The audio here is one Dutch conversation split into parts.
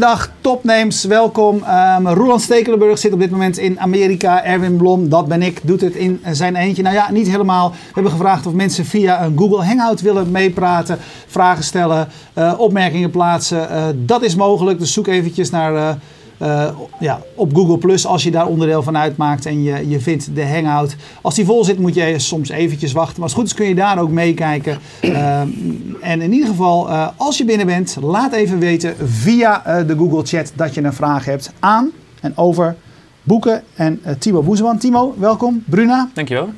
Goedendag, topnames, welkom. Um, Roland Stekelenburg zit op dit moment in Amerika. Erwin Blom, dat ben ik, doet het in zijn eentje. Nou ja, niet helemaal. We hebben gevraagd of mensen via een Google Hangout willen meepraten, vragen stellen, uh, opmerkingen plaatsen. Uh, dat is mogelijk, dus zoek eventjes naar... Uh, uh, ja, op Google Plus als je daar onderdeel van uitmaakt en je, je vindt de Hangout. Als die vol zit moet je soms eventjes wachten. Maar als het goed is kun je daar ook meekijken. Uh, en in ieder geval, uh, als je binnen bent, laat even weten via de Google Chat dat je een vraag hebt aan en over boeken en Timo Boezeman. Timo, welkom. Bruna. Dankjewel.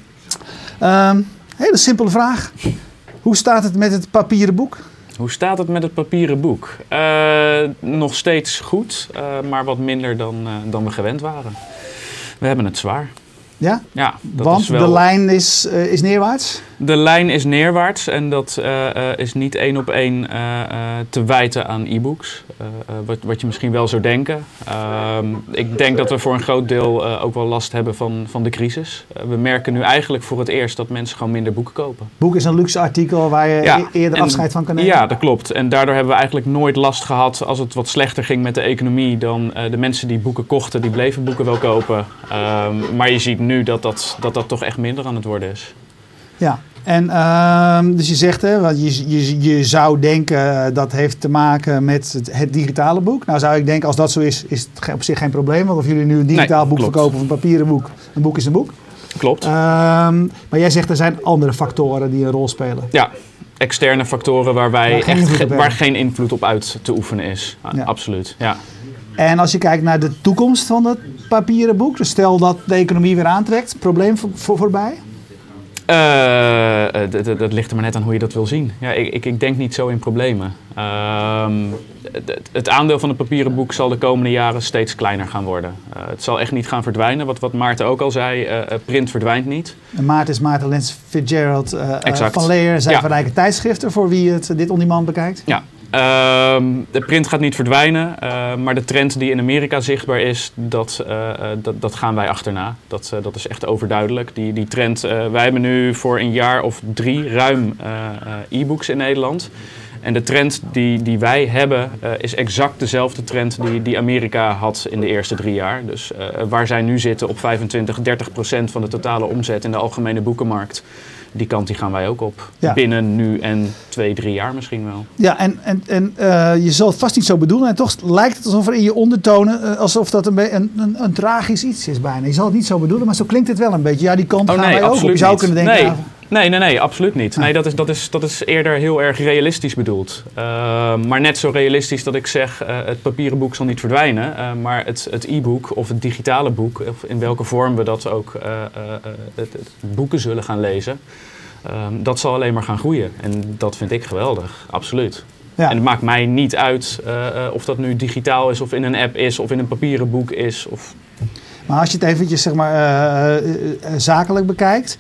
Ehm, hele simpele vraag. Hoe staat het met het papieren boek? Hoe staat het met het papieren boek? Uh, nog steeds goed, uh, maar wat minder dan, uh, dan we gewend waren. We hebben het zwaar. Ja? Ja. Dat Want is wel... de lijn is, is neerwaarts? De lijn is neerwaarts en dat is niet één op één te wijten aan e-books. wat, wat je misschien wel zou denken. Ehm, ik denk dat we voor een groot deel ook wel last hebben van, van de crisis. we merken nu eigenlijk voor het eerst dat mensen gewoon minder boeken kopen. Boek is een luxe artikel waar je Ja, eerder en- afscheid van kan nemen. Ja, dat klopt. En daardoor hebben we eigenlijk nooit last gehad als het wat slechter ging met de economie. Dan eh, de mensen die boeken kochten, die bleven boeken wel kopen. Ehm, maar je ziet nu dat dat, dat dat toch echt minder aan het worden is. Ja, en ehm, dus je zegt, hè, want je, je, je zou denken eh, dat heeft te maken met het, het digitale boek. Nou zou ik denken, als dat zo is, is het op zich geen probleem. Want of jullie nu een digitaal Nee, boek klopt. verkopen of een papieren boek, een boek is een boek. Klopt. Ehm, maar jij zegt er zijn andere factoren die een rol spelen. Ja, externe factoren waar, wij Waar geen echt invloed ge- op waar hebben. geen invloed op uit te oefenen is. Ja. Absoluut. Ja. En als je kijkt naar de toekomst van het papieren boek, dus stel dat de economie weer aantrekt, probleem voor, voor, voorbij? Eh, eh, dat- ligt er maar net aan hoe je dat wil zien. Ja, ik, ik, ik denk niet zo in problemen. Ehm, het, aandeel van het papieren boek zal de komende jaren steeds kleiner gaan worden. Eh, het zal echt niet gaan verdwijnen. Wat, wat Maarten ook al zei, print verdwijnt niet. En Maarten is Maarten Lens Fitzgerald van Leer, zijn Ja. van tijdschriften, voor wie het dit on demand bekijkt. Ja. Ehm, de print gaat niet verdwijnen, eh, maar de trend die in Amerika zichtbaar is, dat, eh, eh, dat, dat gaan wij achterna. Dat, dat is echt overduidelijk. Die, die trend, wij hebben nu voor een jaar of drie ruim e-books in Nederland. En de trend die, die wij hebben is exact dezelfde trend die, die Amerika had in de eerste drie jaar. Dus waar zij nu zitten op 25, 30 procent van de totale omzet in de algemene boekenmarkt. Die kant die gaan wij ook op. Ja. Binnen nu en twee, drie jaar misschien wel. Ja, en, en, en eh, je zal het vast niet zo bedoelen. En toch lijkt het alsof er in je ondertonen, eh, alsof dat een, een, een, een tragisch iets is bijna. Je zal het niet zo bedoelen, maar zo klinkt het wel een beetje. Ja, die kant Oh gaan nee, wij ook op. Je zou kunnen denken, nee. ja, Nee, nee, nee, absoluut niet. Ah. Nee, dat is, dat, is, dat is eerder heel erg realistisch bedoeld. Uh, maar net zo realistisch dat ik zeg, uh, het papieren boek zal niet verdwijnen. Uh, maar het, het e-book of het digitale boek, of in welke vorm we dat ook uh, het, het boeken zullen gaan lezen. Um, dat zal alleen maar gaan groeien. En dat vind ik geweldig, absoluut. Ja. En het maakt mij niet uit of dat nu digitaal is, of in een app is, of in een papieren boek is. Of... Maar als je het eventjes zeg maar, uh, uh, zakelijk bekijkt,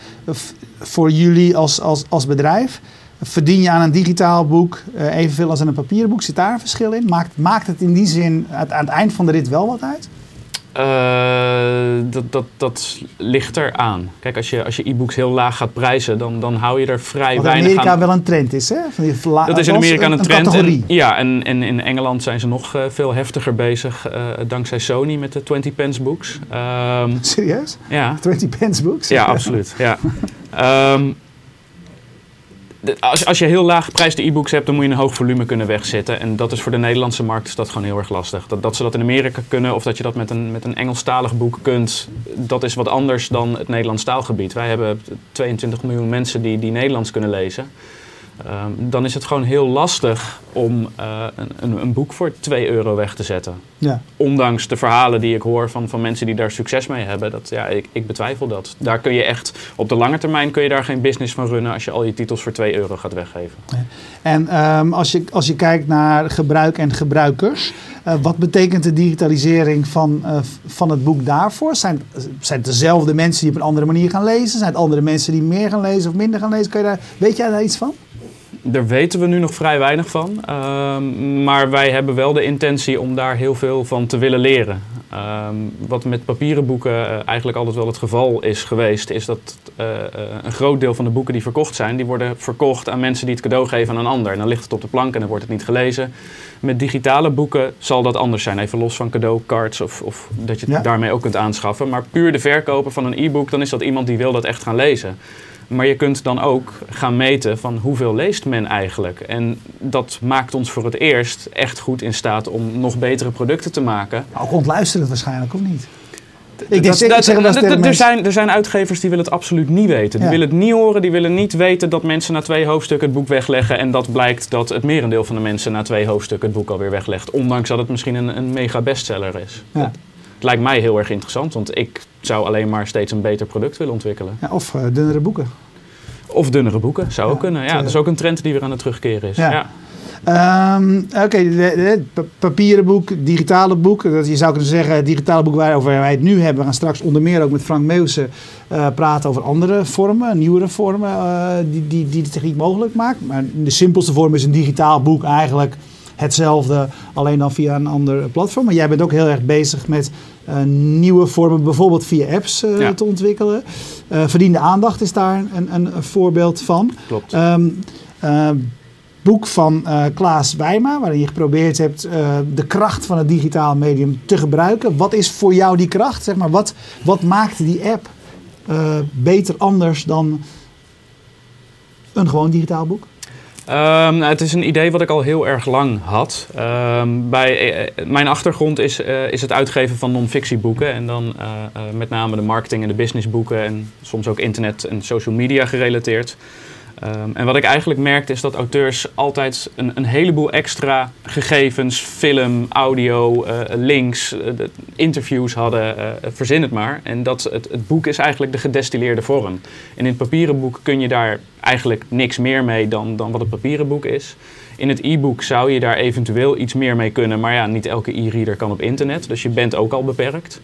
voor jullie als, als, als bedrijf, verdien je aan een digitaal boek evenveel als aan een papieren boek? Zit daar een verschil in? Maakt, maakt het in die zin aan het eind van de rit wel wat uit? Uh, dat, dat, dat ligt er aan. Kijk, als je, als je e-books heel laag gaat prijzen, dan, dan hou je er vrij Wat weinig in Amerika aan. wel een trend is, hè? Van die vla- dat is in Amerika een, een trend. En, ja, en, en in Engeland zijn ze nog uh, veel heftiger bezig, uh, dankzij Sony met de 20 pence books. Um, Serieus? Ja. 20 pence books? Ja, absoluut. Ja. Um, als, als je heel laag geprijsde e-books hebt, dan moet je een hoog volume kunnen wegzetten. En dat is voor de Nederlandse markt is dat gewoon heel erg lastig. Dat, dat ze dat in Amerika kunnen of dat je dat met een, met een Engelstalig boek kunt, dat is wat anders dan het Nederlands taalgebied. Wij hebben 22 miljoen mensen die, die Nederlands kunnen lezen. Um, dan is het gewoon heel lastig om uh, een, een, boek voor 2 euro weg te zetten. Ja. Ondanks de verhalen die ik hoor van, van mensen die daar succes mee hebben. Dat, ja, ik, ik betwijfel dat. Daar kun je echt, op de lange termijn kun je daar geen business van runnen als je al je titels voor 2 euro gaat weggeven. Ja. En um, als, je, als je kijkt naar gebruik en gebruikers, uh, wat betekent de digitalisering van, uh, van het boek daarvoor? Zijn, zijn het dezelfde mensen die op een andere manier gaan lezen? Zijn het andere mensen die meer gaan lezen of minder gaan lezen? Kun je daar, weet jij daar iets van? Daar weten we nu nog vrij weinig van. Uh, maar wij hebben wel de intentie om daar heel veel van te willen leren. Ehm, wat met papieren boeken eh, eigenlijk altijd wel het geval is geweest, is dat eh, eh, een groot deel van de boeken die verkocht zijn, die worden verkocht aan mensen die het cadeau geven aan een ander. En dan ligt het op de plank en dan wordt het niet gelezen. Met digitale boeken zal dat anders zijn, even los van cadeaucards of, of dat je het daarmee ook kunt aanschaffen. Maar puur de verkoper van een e-book, dan is dat iemand die wil dat echt gaan lezen. Maar je kunt dan ook gaan meten van hoeveel leest men eigenlijk. En dat maakt ons voor het eerst echt goed in staat om nog betere producten te maken. Ook ontluisteren waarschijnlijk, of niet? Ik dat, dat, dat, er, zijn, er zijn uitgevers die willen het absoluut niet weten. Die willen het niet horen. Die willen niet weten dat mensen na twee hoofdstukken het boek wegleggen. En dat blijkt dat het merendeel van de mensen na twee hoofdstukken het boek alweer weglegt. Ondanks dat het misschien een, een mega bestseller is. Ja. Het lijkt mij heel erg interessant, want ik zou alleen maar steeds een beter product willen ontwikkelen. Ja, of uh, dunnere boeken. Of dunnere boeken, zou ook kunnen. Ja, dat is ook een trend die weer aan het terugkeren is. Ja. Um, Oké, okay, papieren boek, digitale boek. Dat, je zou kunnen zeggen, het digitale boek waarover wij het nu hebben. We gaan straks onder meer ook met Frank Meeuwse uh, praten over andere vormen, nieuwere vormen uh, die, die, die de techniek mogelijk maakt. Maar de simpelste vorm is een digitaal boek eigenlijk hetzelfde, alleen dan via een ander platform. Maar jij bent ook heel erg bezig met nieuwe vormen, bijvoorbeeld via apps uh, te ontwikkelen. Uh, verdiende aandacht is daar een, een, een voorbeeld van. Klopt. Um, boek van Klaas Wijma, waarin je geprobeerd hebt de kracht van het digitaal medium te gebruiken. Wat is voor jou die kracht? Zeg maar, wat, wat maakt die app beter anders dan een gewoon digitaal boek? Nou, het is een idee wat ik al heel erg lang had. Um, bij, uh, mijn achtergrond is, uh, is het uitgeven van non-fictieboeken. En dan met name de marketing- en de businessboeken. En soms ook internet en social media gerelateerd. Um, en wat ik eigenlijk merkte is dat auteurs altijd een, een heleboel extra gegevens, film, audio, uh, links, uh, interviews hadden, uh, verzin het maar. En dat het, het, boek is eigenlijk de gedestilleerde vorm. En in het papieren boek kun je daar eigenlijk niks meer mee dan, dan wat het papieren boek is. In het e-book zou je daar eventueel iets meer mee kunnen, maar ja, niet elke e-reader kan op internet, dus je bent ook al beperkt.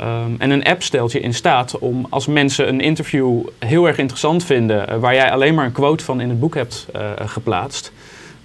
Um, en een app stelt je in staat om als mensen een interview heel erg interessant vinden, uh, waar jij alleen maar een quote van in het boek hebt uh, geplaatst,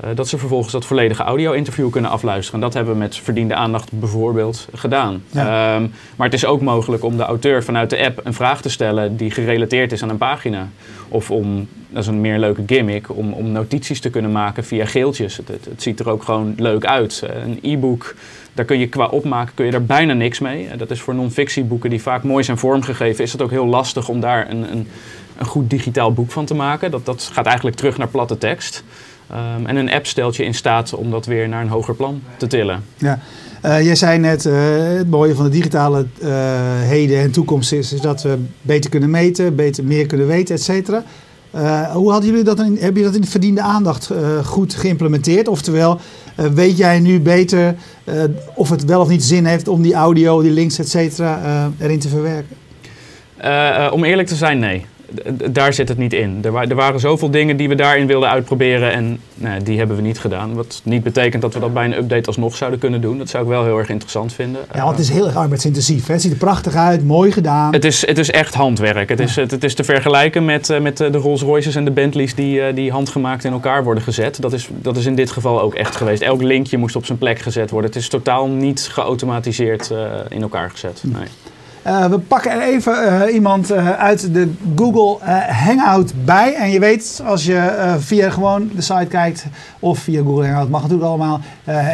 uh, dat ze vervolgens dat volledige audio-interview kunnen afluisteren. En dat hebben we met verdiende aandacht bijvoorbeeld gedaan. Ja. Um, maar het is ook mogelijk om de auteur vanuit de app een vraag te stellen die gerelateerd is aan een pagina. Of om, dat is een meer leuke gimmick, om, om notities te kunnen maken via geeltjes. Het, het, het ziet er ook gewoon leuk uit. Een e-book daar kun je qua opmaken kun je daar bijna niks mee. Dat is voor non-fictieboeken die vaak mooi zijn vormgegeven, is het ook heel lastig om daar een, een, een goed digitaal boek van te maken. Dat, dat gaat eigenlijk terug naar platte tekst. Um, en een app stelt je in staat om dat weer naar een hoger plan te tillen. Ja. Uh, jij zei net, uh, het mooie van de digitale heden en toekomst is, is dat we beter kunnen meten, beter meer kunnen weten, et cetera. Hoe hadden jullie dat in, hebben jullie dat in de verdiende aandacht goed geïmplementeerd? Oftewel, weet jij nu beter uh, of het wel of niet zin heeft om die audio, die links, et cetera, uh, erin te verwerken? Uh, om eerlijk te zijn, nee daar zit het niet in. Er, wa er, waren zoveel dingen die we daarin wilden uitproberen en nou, die hebben we niet gedaan. Wat niet betekent dat we dat bij een update alsnog zouden kunnen doen. Dat zou ik wel heel erg interessant vinden. Ja, want het is heel erg arbeidsintensief. Hè? Het ziet er prachtig uit, mooi gedaan. Het is, het is echt handwerk. Het, ja. is, het, het, is te vergelijken met, uh, met de Rolls Royces en de Bentleys die, uh, die handgemaakt in elkaar worden gezet. Dat is, dat is in dit geval ook echt geweest. Elk linkje moest op zijn plek gezet worden. Het is totaal niet geautomatiseerd uh, in elkaar gezet. Nee. Uh, we pakken er even uh, iemand uh, uit de Google Hangout bij. En je weet, als je via gewoon de site kijkt of via Google Hangout, mag natuurlijk allemaal.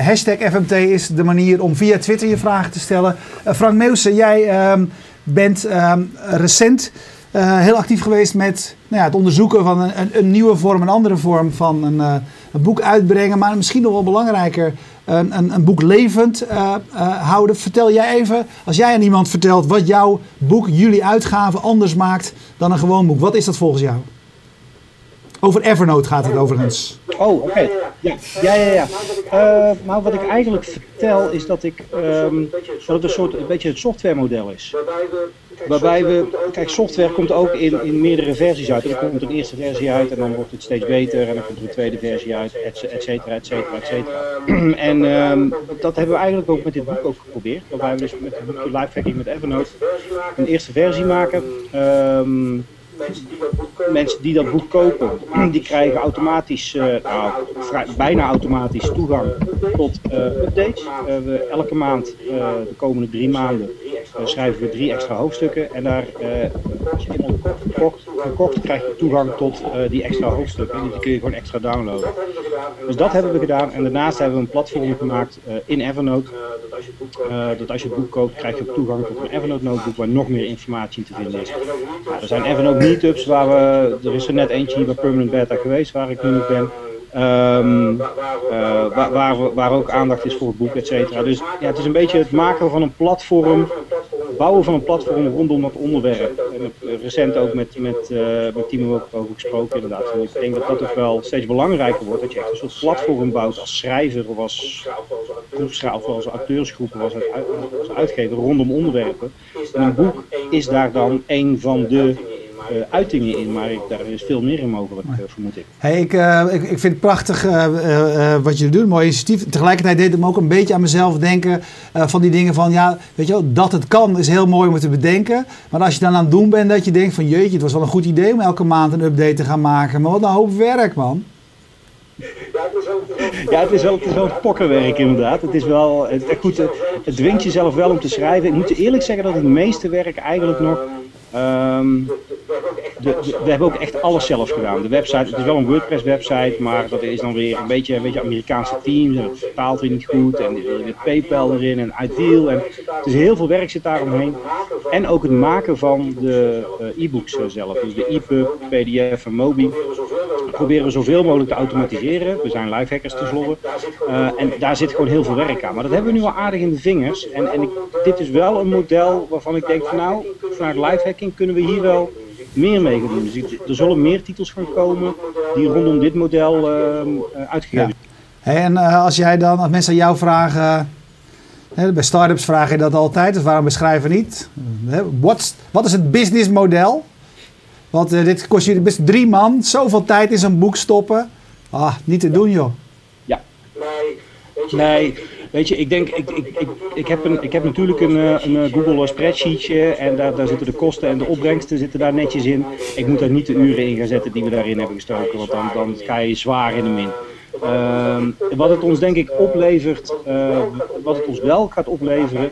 hashtag FMT is de manier om via Twitter je vragen te stellen. Frank Meeuwse, jij ehm, bent ehm, recent heel actief geweest met nou ja, het onderzoeken van een, een, een, nieuwe vorm, een andere vorm van een, een boek uitbrengen. Maar misschien nog wel belangrijker, een, een, een boek levend uh, uh, houden. Vertel jij even, als jij aan iemand vertelt wat jouw boek, jullie uitgave anders maakt dan een gewoon boek. Wat is dat volgens jou? Over Evernote gaat het overigens. Oh, oké. Ja, ja, ja. ja. Uh, maar wat ik eigenlijk vertel is dat, ik, um, dat het een soort een beetje het softwaremodel is. Waarbij we, kijk, software komt ook in, in meerdere versies uit. Er komt een eerste versie uit en dan wordt het steeds beter en dan komt er een tweede versie uit, et cetera, et cetera, et cetera. En um, dat hebben we eigenlijk ook met dit boek ook geprobeerd. Waarbij we dus met het boekje Lifehacking met Evernote een eerste versie maken. Um, mensen die dat boek kopen, die krijgen automatisch, uh, nou, bijna automatisch toegang tot uh, updates. we, elke maand, de komende drie maanden, schrijven we drie extra hoofdstukken. En daar, als je eenmaal gekocht, gekocht, krijg je toegang tot die extra hoofdstukken. Die kun je gewoon extra downloaden. Dus dat hebben we gedaan. En daarnaast hebben we een platform gemaakt in Evernote. dat als je het boek koopt, krijg je ook toegang tot een Evernote notebook waar nog meer informatie te vinden is. Nou, er zijn Evernote meetups waar we, er is er net eentje hier bij Permanent Beta geweest waar ik nu nog ben. Um, waar, waar, waar, ook aandacht is voor het boek, et cetera. Dus ja, het is een beetje het maken van een platform bouwen van een platform rondom dat onderwerp. En recent ook met, met, uh, met Timo ook over gesproken inderdaad. Ik denk dat dat toch wel steeds belangrijker wordt. Dat je echt een soort platform bouwt als schrijver of als of als acteursgroep of als, als uitgever rondom onderwerpen. En een boek is daar dan een van de uh, uitingen in, maar ik, daar is veel meer in mogelijk, uh, vermoed ik. Hey, ik, uh, ik, ik, vind het prachtig wat je doet, mooi initiatief. Tegelijkertijd deed het me ook een beetje aan mezelf denken van die dingen van, ja, weet je wel, dat het kan is heel mooi om het te bedenken. Maar als je dan aan het doen bent, dat je denkt van, jeetje, het was wel een goed idee om elke maand een update te gaan maken. Maar wat een hoop werk, man. Ja, het is wel, het is wel pokkenwerk inderdaad. Het is wel, het, goed, het dwingt jezelf wel om te schrijven. Ik moet eerlijk zeggen dat het meeste werk eigenlijk nog Um, we hebben ook echt alles zelf gedaan. De website, het is wel een WordPress website, maar dat is dan weer een beetje een beetje Amerikaanse team. Het vertaalt weer niet goed en weer PayPal erin en Ideal. En het is heel veel werk zit daar omheen. En ook het maken van de uh, e-books zelf. Dus de EPUB, PDF en Mobi. Proberen we zoveel mogelijk te automatiseren. We zijn lifehackers tenslotte. Uh, en daar zit gewoon heel veel werk aan. Maar dat hebben we nu al aardig in de vingers. En, en dit is wel een model waarvan ik denk van nou, vanuit lifehacking kunnen we hier wel meer mee gaan doen. Dus er zullen meer titels gaan komen die rondom dit model uh, uitgegeven ja. Hey, en uh, als jij dan, als mensen aan jou vragen, hè, bij startups vraag je dat altijd, dus waarom beschrijven niet? What's, wat is het businessmodel? Want uh, dit kost je best drie man, zoveel tijd in zo'n boek stoppen. Ah, niet te doen joh. Ja. Nee, Weet je, ik denk, ik, ik, ik, ik, heb, een, ik heb natuurlijk een, eh, een eh, Google spreadsheetje en daar, daar zitten de kosten en de opbrengsten zitten daar netjes in. Ik moet daar niet de uren in gaan zetten die we daarin hebben gestoken, want dan, dan ga je zwaar in de min. Ehm, wat het ons denk ik oplevert, uh, wat het ons wel gaat opleveren,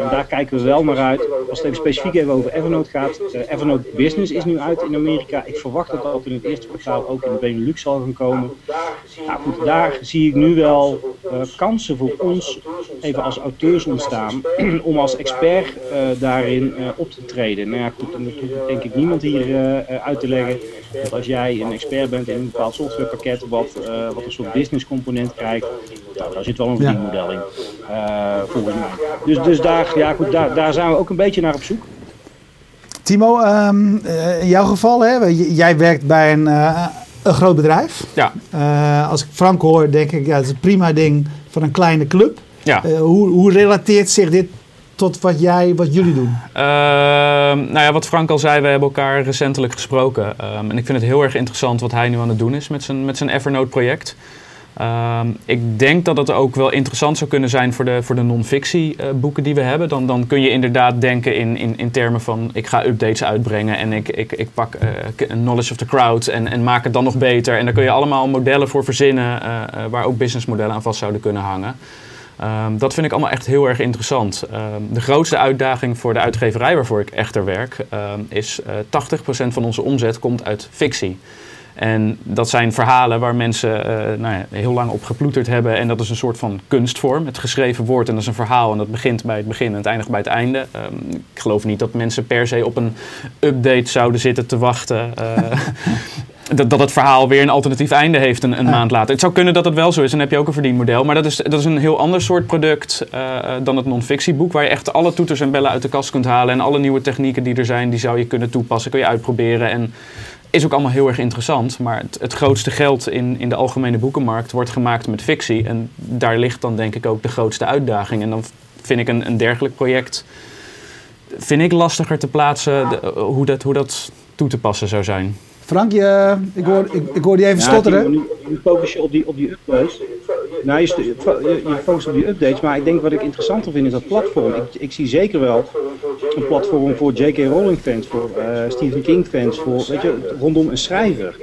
en daar kijken we wel naar uit. Als het even specifiek even over Evernote gaat. Uh, Evernote Business is nu uit in Amerika. Ik verwacht dat dat in het eerste kwartaal ook in de Benelux zal gaan komen. Nou goed, daar zie ik nu wel uh, kansen voor ons, even als auteurs ontstaan, om als expert daarin op te treden. Nou ja goed, dan hoeft denk ik niemand hier uit te leggen dat als jij een expert bent in een bepaald softwarepakket wat, wat een soort business component krijgt, nou, daar zit wel een verdienmodel in, uh, volgens mij. Dus, dus daar, ja, goed, daar, daar zijn we ook een beetje naar op zoek. Timo, um, in jouw geval, hè, jij werkt bij een, uh, een groot bedrijf. Ja. Uh, als ik Frank hoor, denk ik, ja, dat is een prima ding van een kleine club. Ja. hoe, hoe relateert zich dit tot wat, jij, wat jullie doen? Uh, nou ja, wat Frank al zei, we hebben elkaar recentelijk gesproken. Um, en ik vind het heel erg interessant wat hij nu aan het doen is met zijn, met zijn Evernote-project. Um, ik denk dat het ook wel interessant zou kunnen zijn voor de, voor de non-fictie uh, boeken die we hebben. Dan, dan kun je inderdaad denken in, in, in termen van ik ga updates uitbrengen en ik, ik, ik pak uh, knowledge of the crowd en, en maak het dan nog beter. En daar kun je allemaal modellen voor verzinnen waar ook businessmodellen aan vast zouden kunnen hangen. Um, dat vind ik allemaal echt heel erg interessant. Um, de grootste uitdaging voor de uitgeverij waarvoor ik echter werk, um, is uh, 80% van onze omzet komt uit fictie. En dat zijn verhalen waar mensen uh, nou ja, heel lang op geploeterd hebben. En dat is een soort van kunstvorm. Het geschreven woord en dat is een verhaal. En dat begint bij het begin en het eindigt bij het einde. ik geloof niet dat mensen per se op een update zouden zitten te wachten. Uh, dat, dat het verhaal weer een alternatief einde heeft een, een maand later. Het zou kunnen dat het wel zo is, dan heb je ook een verdienmodel. Maar dat is, dat is een heel ander soort product uh, dan het non-fictieboek, waar je echt alle toeters en bellen uit de kast kunt halen. En alle nieuwe technieken die er zijn, die zou je kunnen toepassen, kun je uitproberen. En is ook allemaal heel erg interessant. Maar het, het grootste geld in, in de algemene boekenmarkt wordt gemaakt met fictie. En daar ligt dan denk ik ook de grootste uitdaging. En dan vind ik een, een dergelijk project vind ik lastiger te plaatsen hoe, dat, hoe dat toe te passen zou zijn. Frank, je, ik, hoor, ik, ik hoor die even stotteren. Nu, nu focus je op die, op die updates. Nou, je, je, je focust op die updates, maar ik denk wat ik interessanter vind is dat platform. Ik, ik zie zeker wel een platform voor J.K. Rowling fans, voor Stephen King fans, voor, weet je, rondom een schrijver.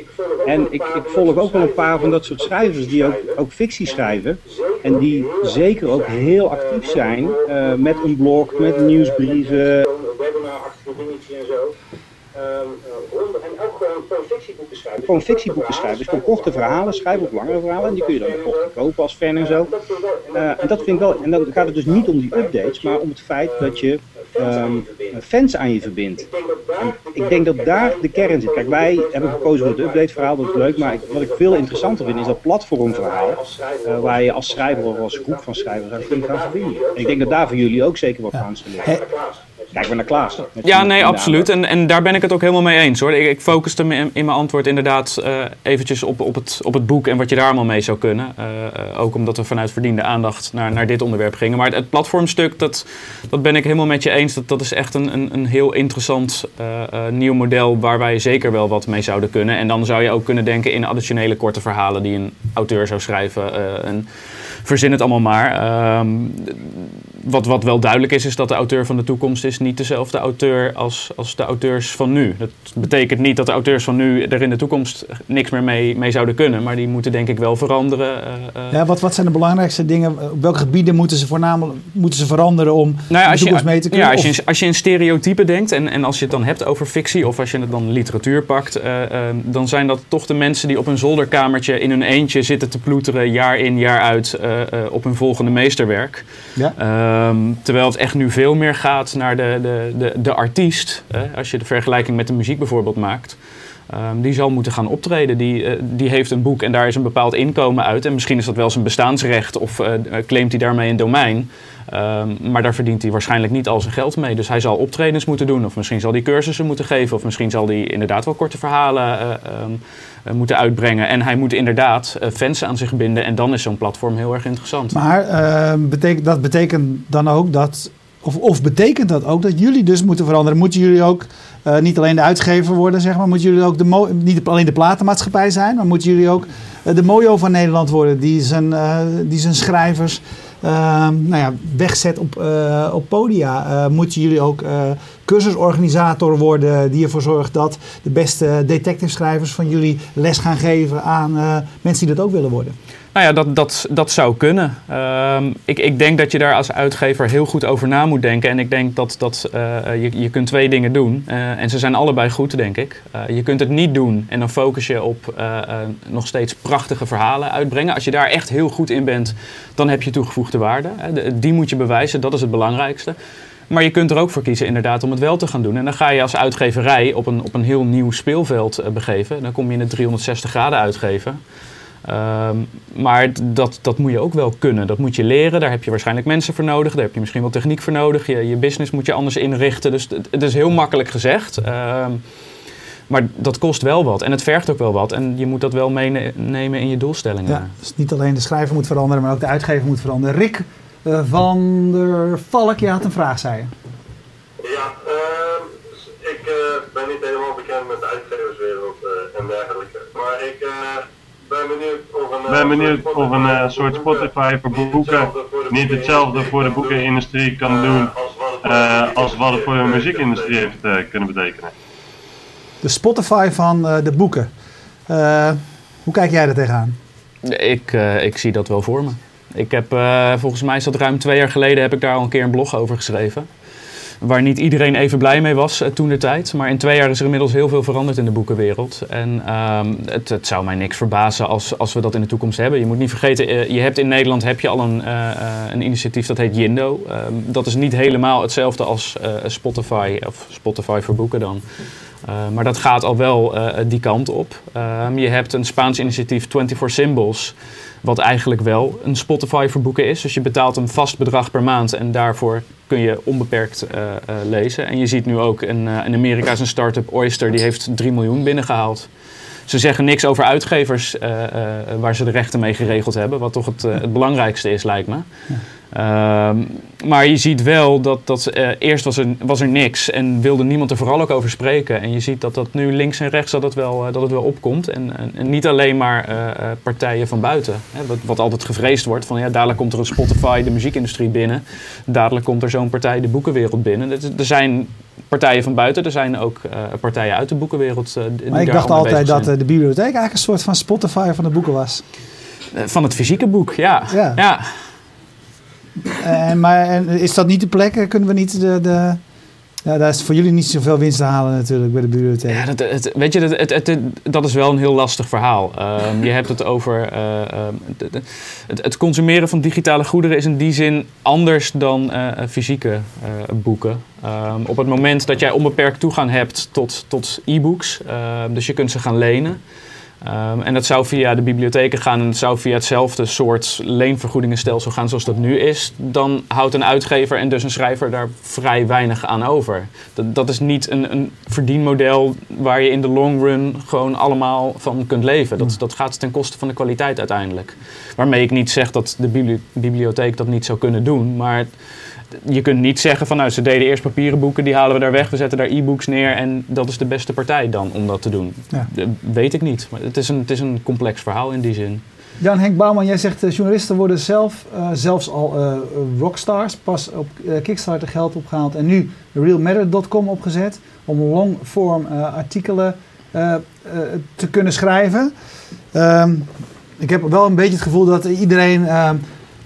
En ik, ik volg ook wel een paar van dat soort schrijvers die ook, ook fictie schrijven. En die zeker ook heel actief zijn met een blog, met nieuwsbrieven. Webinar-achtige dingetjes en zo. Gewoon fictieboeken schrijven. Gewoon fictieboeken schrijven. Dus gewoon korte verhalen schrijven of langere verhalen. En die kun je dan kort kopen als fan en zo. Uh, en dat vind ik wel. En dan gaat het dus niet om die updates, maar om het feit dat je um, fans aan je verbindt. En ik denk dat daar de kern zit. Kijk, wij hebben gekozen voor het update verhaal, dat is leuk. Maar ik, wat ik veel interessanter vind is dat platformverhaal. Uh, waar je als schrijver of als groep van schrijvers aan kunt gaan verbinden. En ik denk dat daar voor jullie ook zeker wat aan liggen. Kijk maar naar Klaas. Ja, nee, absoluut. En, en daar ben ik het ook helemaal mee eens hoor. Ik, ik focuste me in, in, mijn antwoord inderdaad uh, eventjes op, op, het, op het boek en wat je daar allemaal mee zou kunnen. Uh, uh, ook omdat we vanuit verdiende aandacht naar, naar dit onderwerp gingen. Maar het, het, platformstuk, dat, dat ben ik helemaal met je eens. Dat, dat is echt een, een, een heel interessant nieuw model waar wij zeker wel wat mee zouden kunnen. En dan zou je ook kunnen denken in additionele korte verhalen die een auteur zou schrijven. en verzin het allemaal maar. Ehm, wat, wat wel duidelijk is, is dat de auteur van de toekomst is niet dezelfde auteur als, als de auteurs van nu. Dat betekent niet dat de auteurs van nu er in de toekomst niks meer mee, mee zouden kunnen, maar die moeten denk ik wel veranderen. Uh, ja, wat, wat zijn de belangrijkste dingen? Op welke gebieden moeten ze voornamelijk moeten ze veranderen om nou ja, de toekomst mee te kunnen? Ja, als je, als je in stereotypen denkt en, en als je het dan hebt over fictie of als je het dan literatuur pakt, uh, uh, dan zijn dat toch de mensen die op een zolderkamertje in hun eentje zitten te ploeteren jaar in jaar uit op hun volgende meesterwerk. Ja. Um, terwijl het echt nu veel meer gaat naar de, de, de, de artiest. Hè? Als je de vergelijking met de muziek bijvoorbeeld maakt. Um, die zal moeten gaan optreden. Die, uh, die heeft een boek en daar is een bepaald inkomen uit. En misschien is dat wel zijn bestaansrecht of uh, claimt hij daarmee een domein. Um, maar daar verdient hij waarschijnlijk niet al zijn geld mee. Dus hij zal optredens moeten doen. Of misschien zal hij cursussen moeten geven. Of misschien zal hij inderdaad wel korte verhalen um, moeten uitbrengen. En hij moet inderdaad fans aan zich binden. En dan is zo'n platform heel erg interessant. Maar betekent, dat betekent dan ook dat of, of, betekent dat ook dat jullie dus moeten veranderen? Moeten jullie ook uh, niet alleen de uitgever worden, zeg maar, moeten jullie ook de niet alleen de platenmaatschappij zijn, maar moeten jullie ook de Mojo van Nederland worden, die zijn, die zijn schrijvers nou ja, wegzet op, op podia? moeten jullie ook cursusorganisator worden die ervoor zorgt dat de beste detective schrijvers van jullie les gaan geven aan mensen die dat ook willen worden? Nou ja, dat, dat, dat zou kunnen. Um, ik, ik denk dat je daar als uitgever heel goed over na moet denken. En ik denk dat, dat uh, je, je kunt twee dingen doen. Uh, en ze zijn allebei goed, denk ik. Uh, je kunt het niet doen en dan focus je op nog steeds prachtige verhalen uitbrengen. Als je daar echt heel goed in bent, dan heb je toegevoegde waarde. Die moet je bewijzen, dat is het belangrijkste. Maar je kunt er ook voor kiezen inderdaad om het wel te gaan doen. En dan ga je als uitgeverij op een, op een heel nieuw speelveld begeven. Dan kom je in het 360 graden uitgeven. Um, maar dat, dat moet je ook wel kunnen. Dat moet je leren. Daar heb je waarschijnlijk mensen voor nodig. Daar heb je misschien wel techniek voor nodig. Je, je business moet je anders inrichten. Dus het, het is heel makkelijk gezegd. Um, maar dat kost wel wat. En het vergt ook wel wat. En je moet dat wel meenemen in je doelstellingen. Ja, dus niet alleen de schrijver moet veranderen, maar ook de uitgever moet veranderen. Rick uh, van der Valk, je had een vraag, zei je. Ja, uh, ik uh, ben niet helemaal bekend met de uitgeverswereld en dergelijke. Maar ik ben benieuwd of een, ben benieuwd of een uh, soort Spotify voor boeken niet hetzelfde voor de boekenindustrie kan doen uh, als wat het voor de muziekindustrie heeft uh, kunnen betekenen. De Spotify van de boeken. hoe kijk jij er tegenaan? Ik, ik zie dat wel voor me. Ik heb, volgens mij is dat ruim twee jaar geleden, heb ik daar al een keer een blog over geschreven waar niet iedereen even blij mee was uh, toen de tijd. Maar in twee jaar is er inmiddels heel veel veranderd in de boekenwereld. En um, het, het, zou mij niks verbazen als, als we dat in de toekomst hebben. Je moet niet vergeten, uh, je hebt in Nederland heb je al een, uh, een initiatief dat heet Jindo. Um, dat is niet helemaal hetzelfde als Spotify, of Spotify voor boeken dan. Uh, maar dat gaat al wel uh, die kant op. Uh, je hebt een Spaans initiatief 24 Symbols, wat eigenlijk wel een Spotify voor boeken is. Dus je betaalt een vast bedrag per maand en daarvoor kun je onbeperkt lezen. En je ziet nu ook in, in Amerika is een start-up Oyster, die heeft 3 miljoen binnengehaald. Ze zeggen niks over uitgevers waar ze de rechten mee geregeld hebben, wat toch het, het belangrijkste is, lijkt me. Ehm, maar je ziet wel dat, dat eh, eerst was er, was er niks en wilde niemand er vooral ook over spreken. En je ziet dat dat nu links en rechts dat het wel, eh, dat het wel opkomt. En, en, en niet alleen maar eh, partijen van buiten. Hè, wat, wat altijd gevreesd wordt. Van ja, dadelijk komt er een Spotify de muziekindustrie binnen. Dadelijk komt er zo'n partij de boekenwereld binnen. Er, zijn partijen van buiten. Er zijn ook partijen uit de boekenwereld. die Maar ik dacht altijd dat de bibliotheek eigenlijk een soort van Spotify van de boeken was. Van het fysieke boek, ja. Ja. ja. En, maar en is dat niet de plek? Eh, Kunnen we niet de... de daar is voor jullie niet zoveel winst te halen natuurlijk bij de bibliotheek. Ja, dat, weet je, dat, het, het, dat is wel een heel lastig verhaal. Ehm, je hebt het over. eh, ehm, het, consumeren van digitale goederen is in die zin anders dan eh, fysieke eh, boeken. Ehm, op het moment dat jij onbeperkt toegang hebt tot, tot e-books, dus je kunt ze gaan lenen. Ehm, en dat zou via de bibliotheken gaan en het zou via hetzelfde soort leenvergoedingenstelsel gaan zoals dat nu is. Dan houdt een uitgever en dus een schrijver daar vrij weinig aan over. Dat, dat is niet een, een verdienmodel waar je in de long run gewoon allemaal van kunt leven. Dat, dat gaat ten koste van de kwaliteit uiteindelijk. Waarmee ik niet zeg dat de bibli- bibliotheek dat niet zou kunnen doen, maar je kunt niet zeggen van nou ze deden eerst papieren boeken, die halen we daar weg, we zetten daar e-books neer en dat is de beste partij dan om dat te doen. Ja. Dat weet ik niet, maar het is, een, het is een complex verhaal in die zin. Jan Henk Bouwman, jij zegt uh, journalisten worden zelf uh, zelfs al uh, rockstars. Pas op Kickstarter geld opgehaald en nu realmatter.com opgezet om longform artikelen te kunnen schrijven. Um, ik heb wel een beetje het gevoel dat iedereen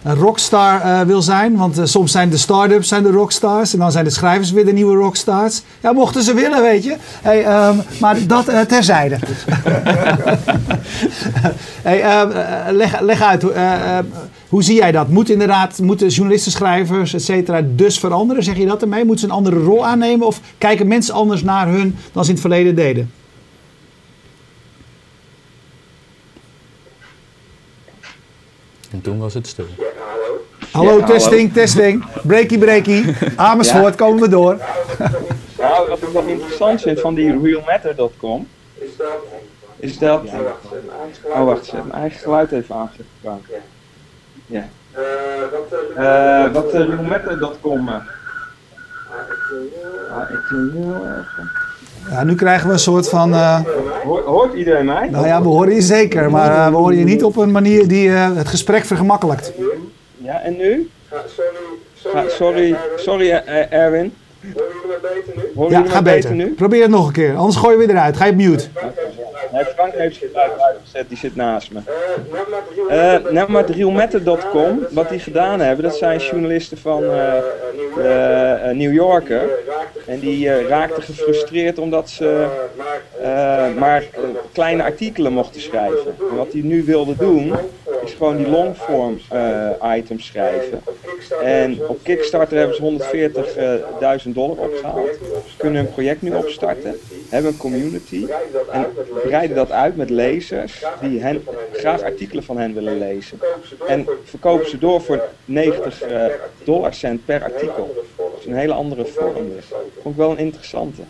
een rockstar uh, wil zijn. Want uh, soms zijn de start-ups zijn de rockstars. En dan zijn de schrijvers weer de nieuwe rockstars. Ja, mochten ze willen, weet je. Hey, um, maar dat uh, terzijde. hey, leg, leg, uit. hoe zie jij dat? Moet inderdaad, moeten journalisten, schrijvers, et cetera, dus veranderen? Zeg je dat ermee? Moeten ze een andere rol aannemen? Of kijken mensen anders naar hun dan ze in het verleden deden? En toen was het stil. Hallo. Hallo, Ja, testing, testing. Breaky, breaky. Amersfoort, komen we door. Nou, wat ik nog interessant vind van die realmatter.com, Is dat... Ja, Oh, wacht, zet mijn eigen geluid even aangezet. Ja. Eh, wat... eh, wat uh, realmatter.com... Uh, Ah, ik, eh, ah, ik zie heel erg... Ja, nu krijgen we een soort van... Uh, Hoort, iedereen mij? nou ja, we horen je zeker. Maar uh, we horen je niet op een manier die uh, het gesprek vergemakkelijkt. Ja, en nu? sorry, sorry, sorry, eh, Erwin. eh, nu? Horen Ja, ga beter beter. nu? Probeer het nog een keer. Anders gooi je weer eruit. Ga je op mute. Nee, Frank heeft geluid uitgezet, die zit naast me. Eh, maar Uh, maar realmatter.com, wat die gedaan hebben, dat zijn journalisten van uh, uh, New Yorker. En die uh, raakten gefrustreerd omdat ze uh, maar kleine artikelen mochten schrijven. En wat die nu wilden doen, is gewoon die longform items schrijven. En op Kickstarter hebben ze 140.000 dollar opgehaald. Kunnen hun project nu opstarten. Hebben een community. En breiden dat uit met lezers die hen, graag artikelen van hen willen lezen. En verkopen ze door voor 90 uh, dollarcent per artikel. Is een hele andere vorm. Dus. Vond ik wel een interessante.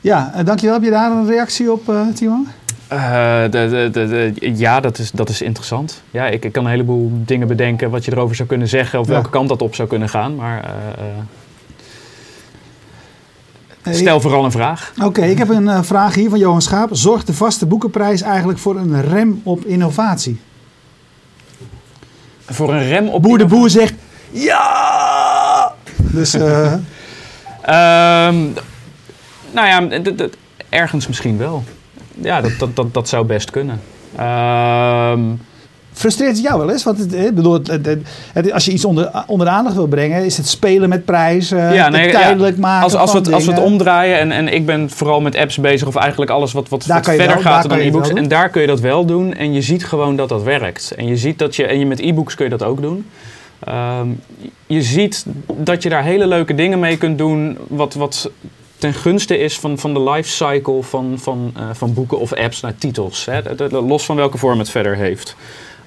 Ja, uh, dankjewel. Heb je daar een reactie op, uh, Timo? Uh, de, de, de, ja, dat is, dat is interessant. Ja, ik, ik kan een heleboel dingen bedenken wat je erover zou kunnen zeggen, of ja. welke kant dat op zou kunnen gaan. Maar uh, uh, stel vooral een vraag. Oké, okay, ik heb een uh, vraag hier van Johan Schaap. Zorgt de vaste boekenprijs eigenlijk voor een rem op innovatie? Voor een rem op Boer de Boer zegt ja! Dus. um, nou ja, ergens misschien wel. Ja, dat, dat, dat, dat zou best kunnen. Um, Frustreert het jou wel eens? Want het, ik bedoel, het, het, als je iets onder, onder de aandacht wil brengen, is het spelen met prijzen, ja, nee, tijdelijk ja. maken. Als, als, we het, als we het omdraaien en, en ik ben vooral met apps bezig, of eigenlijk alles wat, wat, wat verder wel, gaat dan e-books. En daar kun je dat wel doen. En je ziet gewoon dat dat werkt. En je ziet dat je, en je met e-books kun je dat ook doen. Um, je ziet dat je daar hele leuke dingen mee kunt doen, wat, wat ten gunste is van, van de lifecycle van, van, uh, van boeken of apps naar titels. Hè? Los van welke vorm het verder heeft.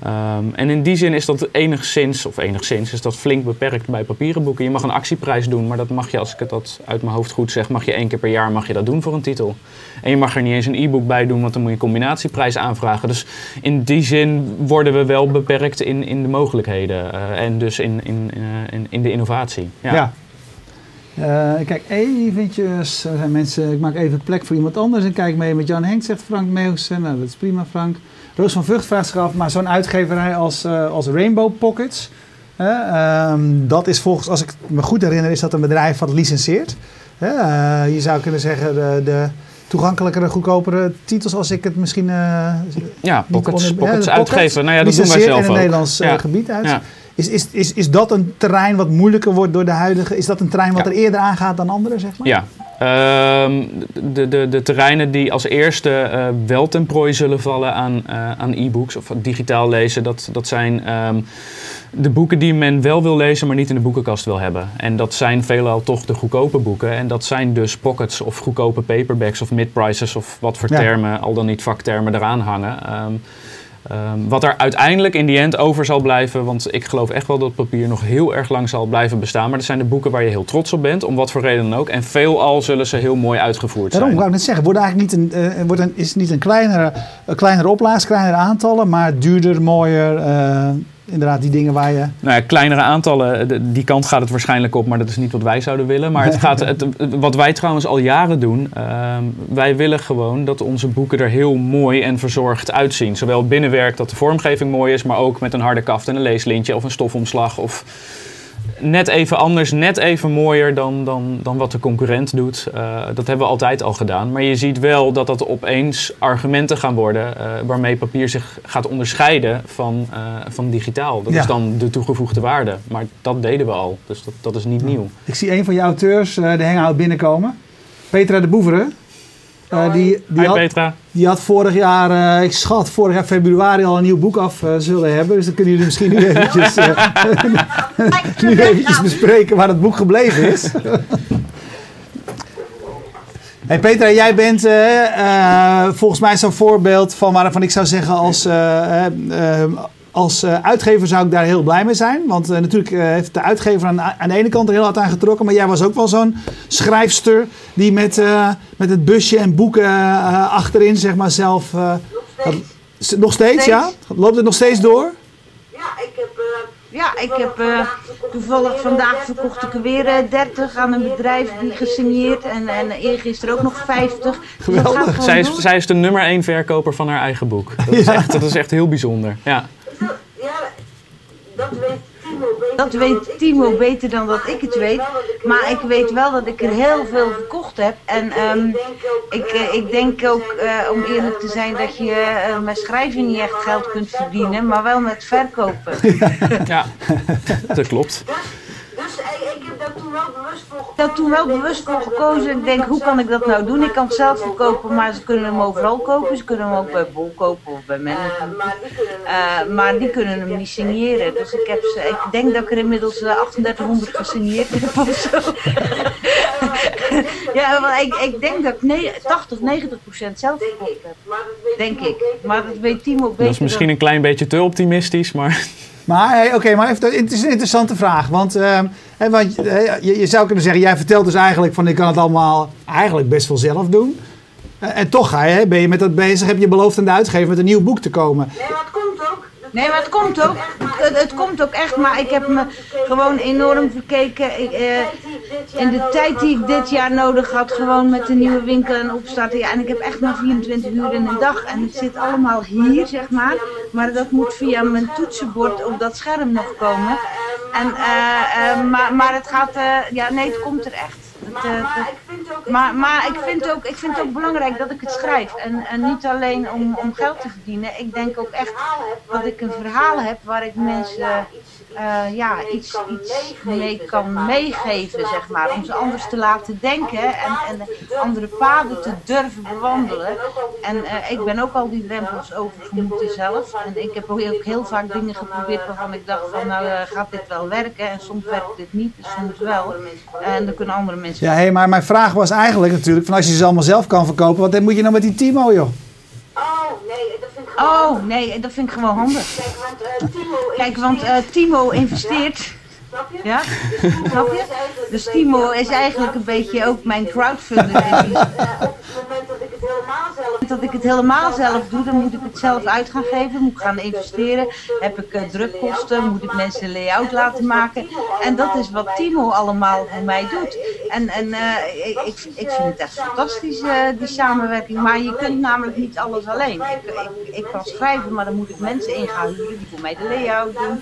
Ehm, en in die zin is dat enigszins, of enigszins, is dat flink beperkt bij papieren boeken. Je mag een actieprijs doen, maar dat mag je, als ik het dat uit mijn hoofd goed zeg, mag je één keer per jaar mag je dat doen voor een titel. En je mag er niet eens een e-book bij doen, want dan moet je een combinatieprijs aanvragen. Dus in die zin worden we wel beperkt in, in de mogelijkheden uh, en dus in, in, uh, in, in, de innovatie. Ja. ja. Uh, kijk, eventjes, er zijn mensen, ik maak even plek voor iemand anders en kijk mee met Jan Henk, zegt Frank Meeuwsen. Nou, dat is prima Frank. Roos van Vught vraagt zich af, maar zo'n uitgeverij als, uh, als Rainbow Pockets, uh, dat is volgens, als ik me goed herinner, is dat een bedrijf wat licenseert. Uh, je zou kunnen zeggen de, de toegankelijkere, goedkopere titels als ik het misschien... ja, Pockets, pockets uitgeven. Nou ja, dat doen wij zelf in een Nederlands ja. gebied uit. Ja. Is, is, is, is dat een terrein wat moeilijker wordt door de huidige... Is dat een terrein wat ja. er eerder aangaat dan andere, zeg maar? Ja. Uh, de, de, de terreinen die als eerste uh, wel ten prooi zullen vallen aan, uh, aan e-books of digitaal lezen... dat, dat zijn um, de boeken die men wel wil lezen, maar niet in de boekenkast wil hebben. En dat zijn veelal toch de goedkope boeken. En dat zijn dus pockets of goedkope paperbacks of mid-prices... of wat voor termen, al dan niet vaktermen, eraan hangen... Um, Um, wat er uiteindelijk in die end over zal blijven, want ik geloof echt wel dat papier nog heel erg lang zal blijven bestaan. Maar dat zijn de boeken waar je heel trots op bent, om wat voor reden dan ook. En veelal zullen ze heel mooi uitgevoerd Daarom, zijn. Daarom wou ik net zeggen, wordt eigenlijk niet een, uh, wordt een, is niet een kleinere, een kleinere oplaas, kleinere aantallen, maar duurder, mooier. Uh, inderdaad die dingen waar je... Nou ja, kleinere aantallen, die kant gaat het waarschijnlijk op, maar dat is niet wat wij zouden willen. Maar het gaat, het, wat wij trouwens al jaren doen, uh, wij willen gewoon dat onze boeken er heel mooi en verzorgd uitzien. Zowel binnenwerk dat de vormgeving mooi is, maar ook met een harde kaft en een leeslintje of een stofomslag of net even anders, net even mooier dan, dan, dan wat de concurrent doet. Uh, dat hebben we altijd al gedaan. Maar je ziet wel dat dat opeens argumenten gaan worden uh, waarmee papier zich gaat onderscheiden van, uh, van digitaal. Dat ja. is dan de toegevoegde waarde. Maar dat deden we al, dus dat, dat is niet ja. nieuw. Ik zie een van jouw auteurs de hangout binnenkomen. Petra de Boeveren. Uh, die, die, Hi, had, Petra. die had vorig jaar, uh, ik schat, vorig jaar februari al een nieuw boek af uh, zullen hebben. Dus dan kunnen jullie misschien nu eventjes, nu eventjes bespreken waar het boek gebleven is. hey Petra, jij bent volgens mij zo'n voorbeeld van waarvan ik zou zeggen als als uh, uitgever zou ik daar heel blij mee zijn. Want uh, natuurlijk uh, heeft de uitgever aan, aan, de ene kant er heel hard aan getrokken. Maar jij was ook wel zo'n schrijfster die met, met het busje en boeken achterin zeg maar zelf... nog steeds. Had, nog steeds, ja? Loopt het nog steeds door? Ja, ik heb... Ja, ik heb uh, toevallig vandaag verkocht ik er weer uh, 30 aan een bedrijf die gesigneerd en, en eergisteren ook nog 50. Geweldig. Dus zij, is, zij is de nummer 1 verkoper van haar eigen boek. Dat is, echt, dat is echt heel bijzonder. Ja, dat weet Timo beter. Dat weet Timo beter dan dat ik het weet. Maar ik weet wel dat ik er heel veel verkocht heb. En um, ik, uh, ik denk ook, uh, om eerlijk te zijn, dat je uh, met schrijven niet echt geld kunt verdienen, maar wel met verkopen. ja, dat klopt. Ik heb daar toen wel bewust voor gekozen. Daar toen wel bewust voor gekozen. Ik denk, hoe kan ik dat nou doen? Ik kan het zelf verkopen, maar ze kunnen hem overal kopen. Ze kunnen hem ook bij Bol kopen of bij Manhattan. Uh, maar die kunnen hem niet signeren. Dus ik, heb ze, ik denk dat ik er inmiddels 3800 gesigneerd heb of zo. ja, maar ik, ik denk dat ik 80, 90 procent zelf verkocht heb. Denk ik. Maar dat weet Timo beter. Dat is misschien een klein beetje te optimistisch, maar... Maar oké, maar even, het is een interessante vraag. Want, uh, want je, zou kunnen zeggen, jij vertelt dus eigenlijk van ik kan het allemaal eigenlijk best wel zelf doen. Uh, en toch ga je, ben je met dat bezig, heb je beloofd aan de uitgever met een nieuw boek te komen. Nee, het komt. Nee, maar het komt ook. Het, het komt ook echt, maar ik heb me gewoon enorm verkeken. Ik, in de tijd die ik dit jaar nodig had, gewoon met de nieuwe winkel en opstarten. Ja, en ik heb echt maar 24 uur in een dag. En het zit allemaal hier, zeg maar. Maar dat moet via mijn toetsenbord op dat scherm nog komen. En, uh, uh, maar, maar het gaat, ja, nee, het komt er echt. Het, maar, maar ik vind ook, ik vind het ook belangrijk dat ik het schrijf. En, en niet alleen om, om geld te verdienen. Ik denk ook echt dat ik een verhaal heb waar ik mensen uh, ja, iets, iets mee kan meegeven, zeg maar. Om ze anders te laten denken en, en andere paden te durven bewandelen. En uh, ik ben ook al die drempels overgemoeten zelf. En ik heb ook heel vaak dingen geprobeerd waarvan ik dacht van nou uh, gaat dit wel werken. En soms werkt dit niet, en soms wel. En dan kunnen andere mensen... Ja, hey, maar mijn vraag was eigenlijk natuurlijk van als je ze allemaal zelf kan verkopen, wat moet je nou met die Timo joh? Oh, nee, Oh, nee, dat vind ik gewoon handig. Kijk, want uh, Timo investeert ja? Snap je? Dus Timo is eigenlijk een beetje ook mijn crowdfunder. Dat ik het helemaal zelf... Doe, dan moet ik het zelf uit gaan geven. Moet ik gaan investeren. Heb ik uh, drukkosten. Moet ik mensen layout laten maken. En dat is wat Timo allemaal voor mij doet. En, en uh, ik, ik vind het echt fantastisch, uh, die samenwerking. Maar je kunt namelijk niet alles alleen. Ik, ik, ik kan schrijven, maar dan moet ik mensen in gaan huren die voor mij de layout doen.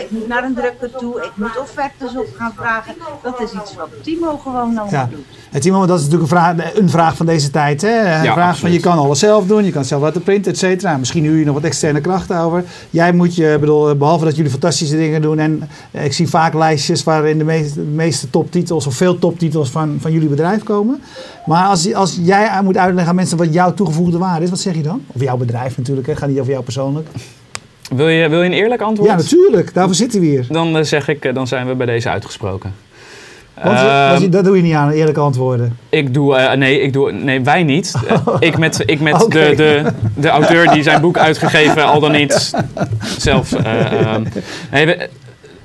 ik moet naar een drukker toe. Ik moet offertes op gaan vragen. Dat is iets wat Timo gewoon al ja. doet. En Timo, dat is natuurlijk een vraag, een vraag van deze tijd. Hè? Een ja, vraag van je kan alles zelf doen, je kan het zelf laten printen, et cetera. Misschien huur je nog wat externe krachten over. Jij moet je, bedoel, behalve dat jullie fantastische dingen doen. En eh, ik zie vaak lijstjes waarin de meeste, de meeste toptitels of veel toptitels van, van jullie bedrijf komen. Maar als, als jij moet uitleggen aan mensen wat jouw toegevoegde waarde is, wat zeg je dan? Of jouw bedrijf natuurlijk, hè? gaat niet over jou persoonlijk. Wil je, wil je een eerlijk antwoord? Ja, natuurlijk. Daarvoor zitten we hier. Dan uh, zeg ik, dan zijn we bij deze uitgesproken. Uh, dat doe je niet aan, eerlijke antwoorden. Ik doe, uh, nee, ik doe, nee, wij niet. ik met, ik met okay. de, de, de auteur die zijn boek uitgegeven, al dan niet zelf. nee,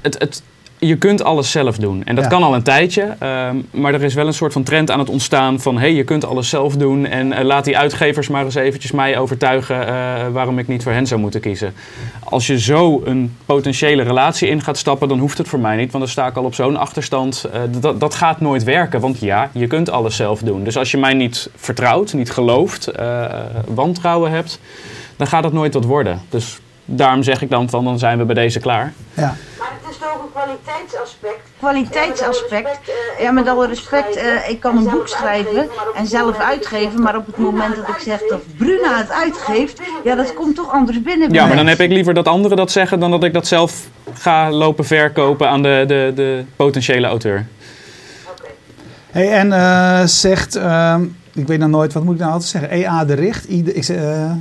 het, het, je kunt alles zelf doen. En dat kan al een tijdje. Um, maar er is wel een soort van trend aan het ontstaan van... hé, hey, je kunt alles zelf doen. En uh, laat die uitgevers maar eens eventjes mij overtuigen... Uh, waarom ik niet voor hen zou moeten kiezen. Als je zo een potentiële relatie in gaat stappen... dan hoeft het voor mij niet. Want dan sta ik al op zo'n achterstand. Uh, dat, dat gaat nooit werken. Want ja, je kunt alles zelf doen. Dus als je mij niet vertrouwt, niet gelooft... wantrouwen hebt... dan gaat het nooit wat worden. Dus daarom zeg ik dan van... dan zijn we bij deze klaar. Ja toch een kwaliteitsaspect. Kwaliteitsaspect. Ja, met alle respect, uh, ik kan een boek schrijven en zelf uitgeven, maar op het moment dat ik zeg dat Bruna het uitgeeft, ja, dat komt toch anders binnen. Ja, maar dan heb ik liever dat anderen dat zeggen dan dat ik dat zelf ga lopen verkopen aan de, de, de potentiële auteur. Hey, en uh, zegt, uh, ik weet nog nooit, wat moet ik nou altijd zeggen? EA de Richt. ik, uh,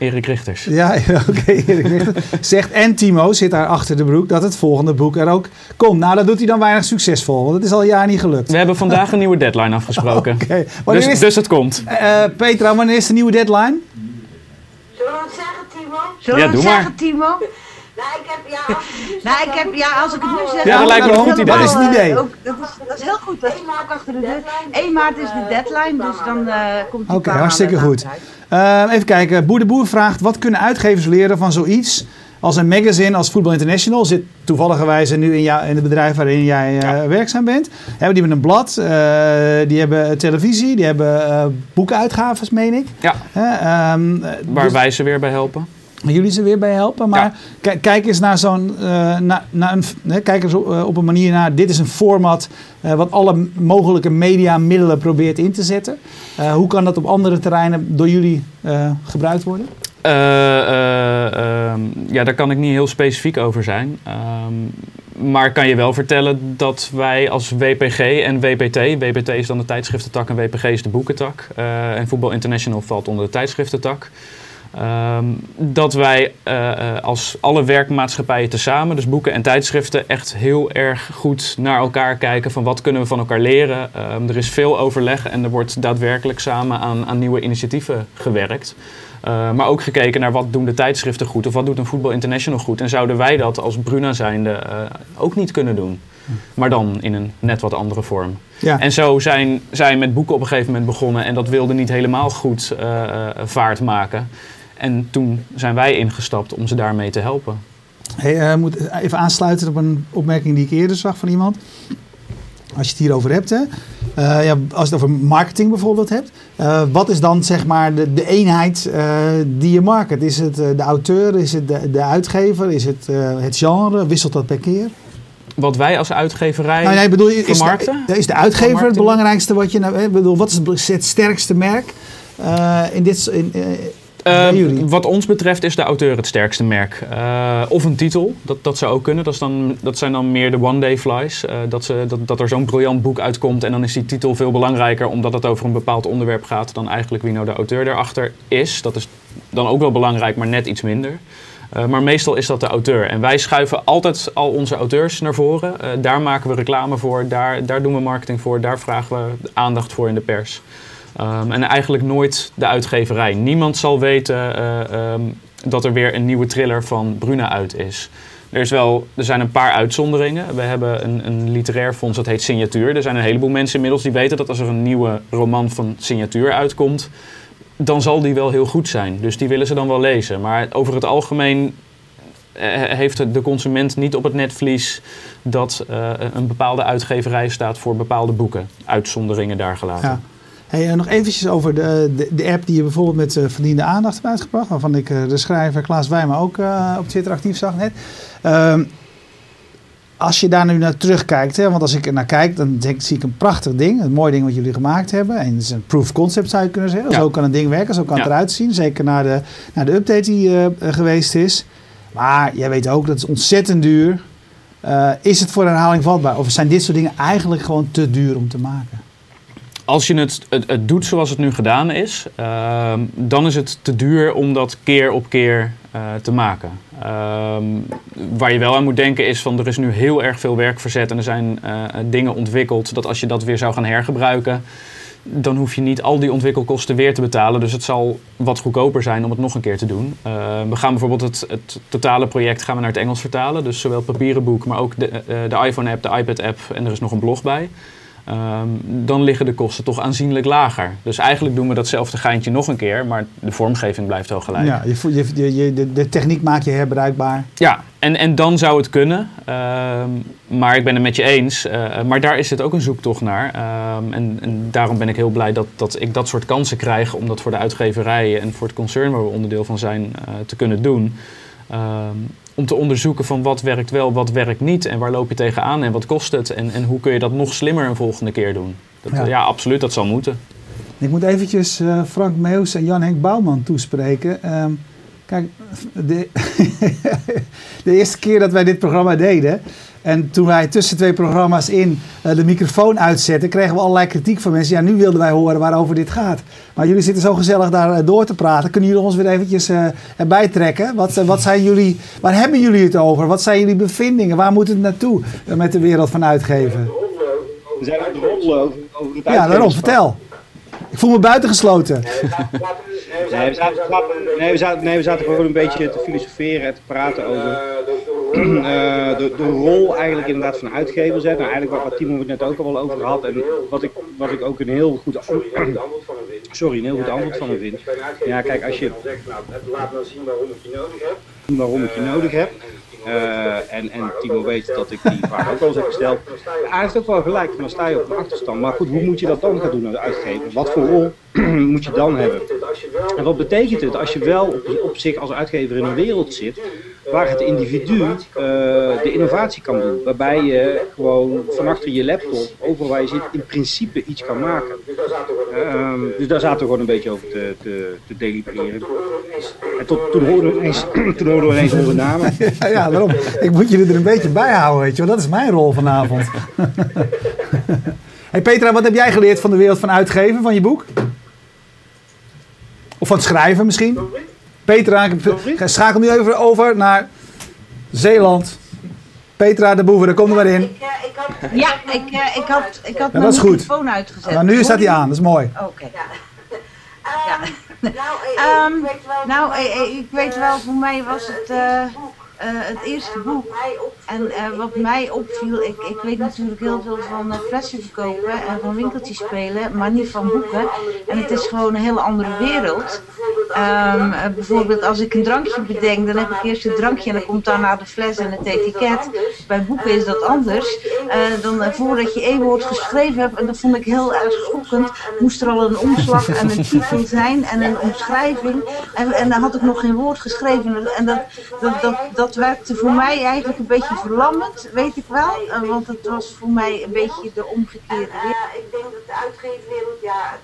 Erik Richters. Ja, oké, Erik Richters. Zegt en Timo zit daar achter de broek dat het volgende boek er ook komt. Nou, dat doet hij dan weinig succesvol, want het is al een jaar niet gelukt. We hebben vandaag een nieuwe deadline afgesproken. Oké. Dus, dus het komt. Uh, Petra, wanneer is de nieuwe deadline? Zullen we het zeggen, Timo? Zullen ja, we het zeggen, Timo? Nou, ik heb, ja, als, nou, ik heb, ja, als ik het nu zeg... Ja, dat lijkt me een goed idee. Wat is het idee? Ook, dat, is, dat is heel goed. Dat is ook achter de deur. 1 maart is de deadline, dus dan uh, komt Oké, okay, hartstikke goed. Uh, even kijken. Boer de Boer vraagt, wat kunnen uitgevers leren van zoiets als een magazine als Football International? Zit toevalligerwijze nu in, jou, in het bedrijf waarin jij uh, ja. werkzaam bent. Hebben die hebben een blad, die hebben televisie, die hebben boekenuitgaves, meen ik. Ja, um, Waar dus, wij ze weer bij helpen jullie ze weer bij helpen. Maar kijk eens naar zo'n. Uh, naar, naar een, kijk eens op, uh, op, een manier naar. Dit is een format uh, wat alle mogelijke mediamiddelen probeert in te zetten. hoe kan dat op andere terreinen door jullie gebruikt worden? Ehm, ja, daar kan ik niet heel specifiek over zijn. Um, maar kan je wel vertellen dat wij als WPG en WPT, WPT is dan de tijdschriftentak en WPG is de boekentak. en Voetbal International valt onder de tijdschriftentak. Um, dat wij uh, als alle werkmaatschappijen tezamen, dus boeken en tijdschriften, echt heel erg goed naar elkaar kijken van wat kunnen we van elkaar leren. Um, er is veel overleg en er wordt daadwerkelijk samen aan, aan nieuwe initiatieven gewerkt. Uh, maar ook gekeken naar wat doen de tijdschriften goed of wat doet een Voetbal International goed. En zouden wij dat als Bruna zijnde uh, ook niet kunnen doen. Maar dan in een net wat andere vorm. Ja. En zo zijn zij met boeken op een gegeven moment begonnen en dat wilde niet helemaal goed uh, vaart maken. En toen zijn wij ingestapt om ze daarmee te helpen. Hey, uh, moet even aansluiten op een opmerking die ik eerder zag van iemand. Als je het hierover hebt, hè? Uh, ja, als je het over marketing bijvoorbeeld hebt, uh, wat is dan zeg maar de, de eenheid die je market? Is het de auteur, is het de, de uitgever, is het het genre? Wisselt dat per keer? Wat wij als uitgeverij nou, nee, bedoel, is de, is de uitgever het belangrijkste wat je nou, bedoel, wat is het sterkste merk in dit, in, Uh, wat ons betreft is de auteur het sterkste merk. Uh, of een titel, dat, dat zou ook kunnen. Dat, is dan, dat zijn dan meer de one-day flies. Uh, dat, ze, dat, dat er zo'n briljant boek uitkomt en dan is die titel veel belangrijker omdat het over een bepaald onderwerp gaat dan eigenlijk wie nou de auteur daarachter is. Dat is dan ook wel belangrijk, maar net iets minder. Uh, maar meestal is dat de auteur. En wij schuiven altijd al onze auteurs naar voren. Daar maken we reclame voor, daar, daar doen we marketing voor, daar vragen we aandacht voor in de pers. Ehm, en eigenlijk nooit de uitgeverij. Niemand zal weten eh, ehm, dat er weer een nieuwe thriller van Bruna uit is. Er, is wel, er zijn een paar uitzonderingen. We hebben een, een literair fonds dat heet Signatuur. Er zijn een heleboel mensen inmiddels die weten dat als er een nieuwe roman van Signatuur uitkomt, dan zal die wel heel goed zijn. Dus die willen ze dan wel lezen. Maar over het algemeen eh, heeft de consument niet op het netvlies dat uh, een bepaalde uitgeverij staat voor bepaalde boeken. Uitzonderingen daar gelaten. Hey, nog eventjes over de, de, de, app die je bijvoorbeeld met uh, verdiende aandacht hebt uitgebracht. Waarvan ik de schrijver Klaas Wijma ook op Twitter actief zag net. Ehm, als je daar nu naar terugkijkt, hè, want als ik er naar kijk, dan denk, zie ik een prachtig ding. Een mooi ding wat jullie gemaakt hebben. En het is een proof concept zou je kunnen zeggen. Zo kan een ding werken, zo kan het eruit zien. Zeker naar de, naar de update die geweest is. Maar jij weet ook, dat is ontzettend duur. Is het voor herhaling vatbaar? Of zijn dit soort dingen eigenlijk gewoon te duur om te maken? Als je het, het, doet zoals het nu gedaan is, uh, dan is het te duur om dat keer op keer uh, te maken. Ehm, waar je wel aan moet denken is van er is nu heel erg veel werk verzet en er zijn uh, dingen ontwikkeld dat als je dat weer zou gaan hergebruiken, dan hoef je niet al die ontwikkelkosten weer te betalen. Dus het zal wat goedkoper zijn om het nog een keer te doen. Uh, we gaan bijvoorbeeld het, het, totale project gaan we naar het Engels vertalen. Dus zowel het papieren boek, maar ook de, uh, de iPhone-app, de iPad-app en er is nog een blog bij. Um, dan liggen de kosten toch aanzienlijk lager. Dus eigenlijk doen we datzelfde geintje nog een keer, maar de vormgeving blijft wel gelijk. Ja, je, je, je, de, de, techniek maak je herbruikbaar. Ja, en, en dan zou het kunnen. Um, maar ik ben het met je eens. Uh, maar daar is het ook een zoektocht naar. Um, en, en, daarom ben ik heel blij dat, dat ik dat soort kansen krijg om dat voor de uitgeverijen en voor het concern waar we onderdeel van zijn uh, te kunnen doen om te onderzoeken van wat werkt wel, wat werkt niet en waar loop je tegenaan en wat kost het en, en hoe kun je dat nog slimmer een volgende keer doen. Dat, ja. ja. absoluut, dat zal moeten. Ik moet eventjes uh, Frank Meus en Jan-Henk Bouwman toespreken. Um, kijk, de, de eerste keer dat wij dit programma deden, en toen wij tussen twee programma's in uh, de microfoon uitzetten, kregen we allerlei kritiek van mensen. Ja, nu wilden wij horen waarover dit gaat. Maar jullie zitten zo gezellig daar uh, door te praten. Kunnen jullie ons weer eventjes uh, erbij trekken? Wat, wat zijn jullie, waar hebben jullie het over? Wat zijn jullie bevindingen? Waar moet het naartoe met de wereld van uitgeven? We zijn aan het over, over het Ja, daarom, vertel. Ik voel me buitengesloten. Nee, we zaten, nee, we zaten, nee, we zaten gewoon een beetje te filosoferen en te praten over uh, de, de rol eigenlijk inderdaad van uitgevers. Hè. Nou, eigenlijk wat Timo het net ook al wel over had. En wat ik, wat ik ook een heel goed sorry, een heel goed antwoord van hem vind. Ja, kijk, als je laat nou zien waarom ik je nodig heb. Waarom ik je nodig heb. En, en Timo weet dat ik die vraag ook wel eens heb gesteld. Hij heeft ook wel gelijk, dan sta je op een achterstand. Maar goed, hoe moet je dat dan gaan doen de uitgever? Wat voor rol moet je dan hebben? En wat betekent het als je wel op zich als uitgever in een wereld zit waar het individu uh, de innovatie kan doen. Waarbij je gewoon van achter je laptop, overal waar je zit, in principe iets kan maken. Uh, dus daar zaten we gewoon een beetje over te, te, delibereren. En tot, toen, hoorden we ineens, ineens onze namen. Ja, daarom. Ik moet jullie er een beetje bij houden, weet je wel. Dat is mijn rol vanavond. hey Petra, wat heb jij geleerd van de wereld van uitgeven, van je boek? Of van het schrijven misschien? Petra, ik schakel nu even over naar Zeeland. Petra de Boeven, daar kom er maar in. Ik, uh, ik had, ja, ik, uh, ik had, ik had ja, mijn microfoon uitgezet. Nou, nu staat hij aan, dat is mooi. Oké. Okay. Ja. ja. nou, um, nou ik weet wel, voor mij was het... Uh, het eerste boek. En uh, wat mij opviel, ik, ik weet natuurlijk heel veel van uh, flessen verkopen en van winkeltjes spelen, maar niet van boeken. En het is gewoon een hele andere wereld. Um, bijvoorbeeld als ik een drankje bedenk, dan heb ik eerst het drankje en dan komt daarna de fles en het etiket. Bij boeken is dat anders. dan voordat je één woord geschreven hebt, en dat vond ik heel erg schokkend, moest er al een omslag en een titel zijn en een omschrijving. En, en dan had ik nog geen woord geschreven. En dat, dat werkte voor mij eigenlijk een beetje verlammend, weet ik wel. Eh, want het was voor mij een beetje de omgekeerde. Ja, ik denk dat de ja,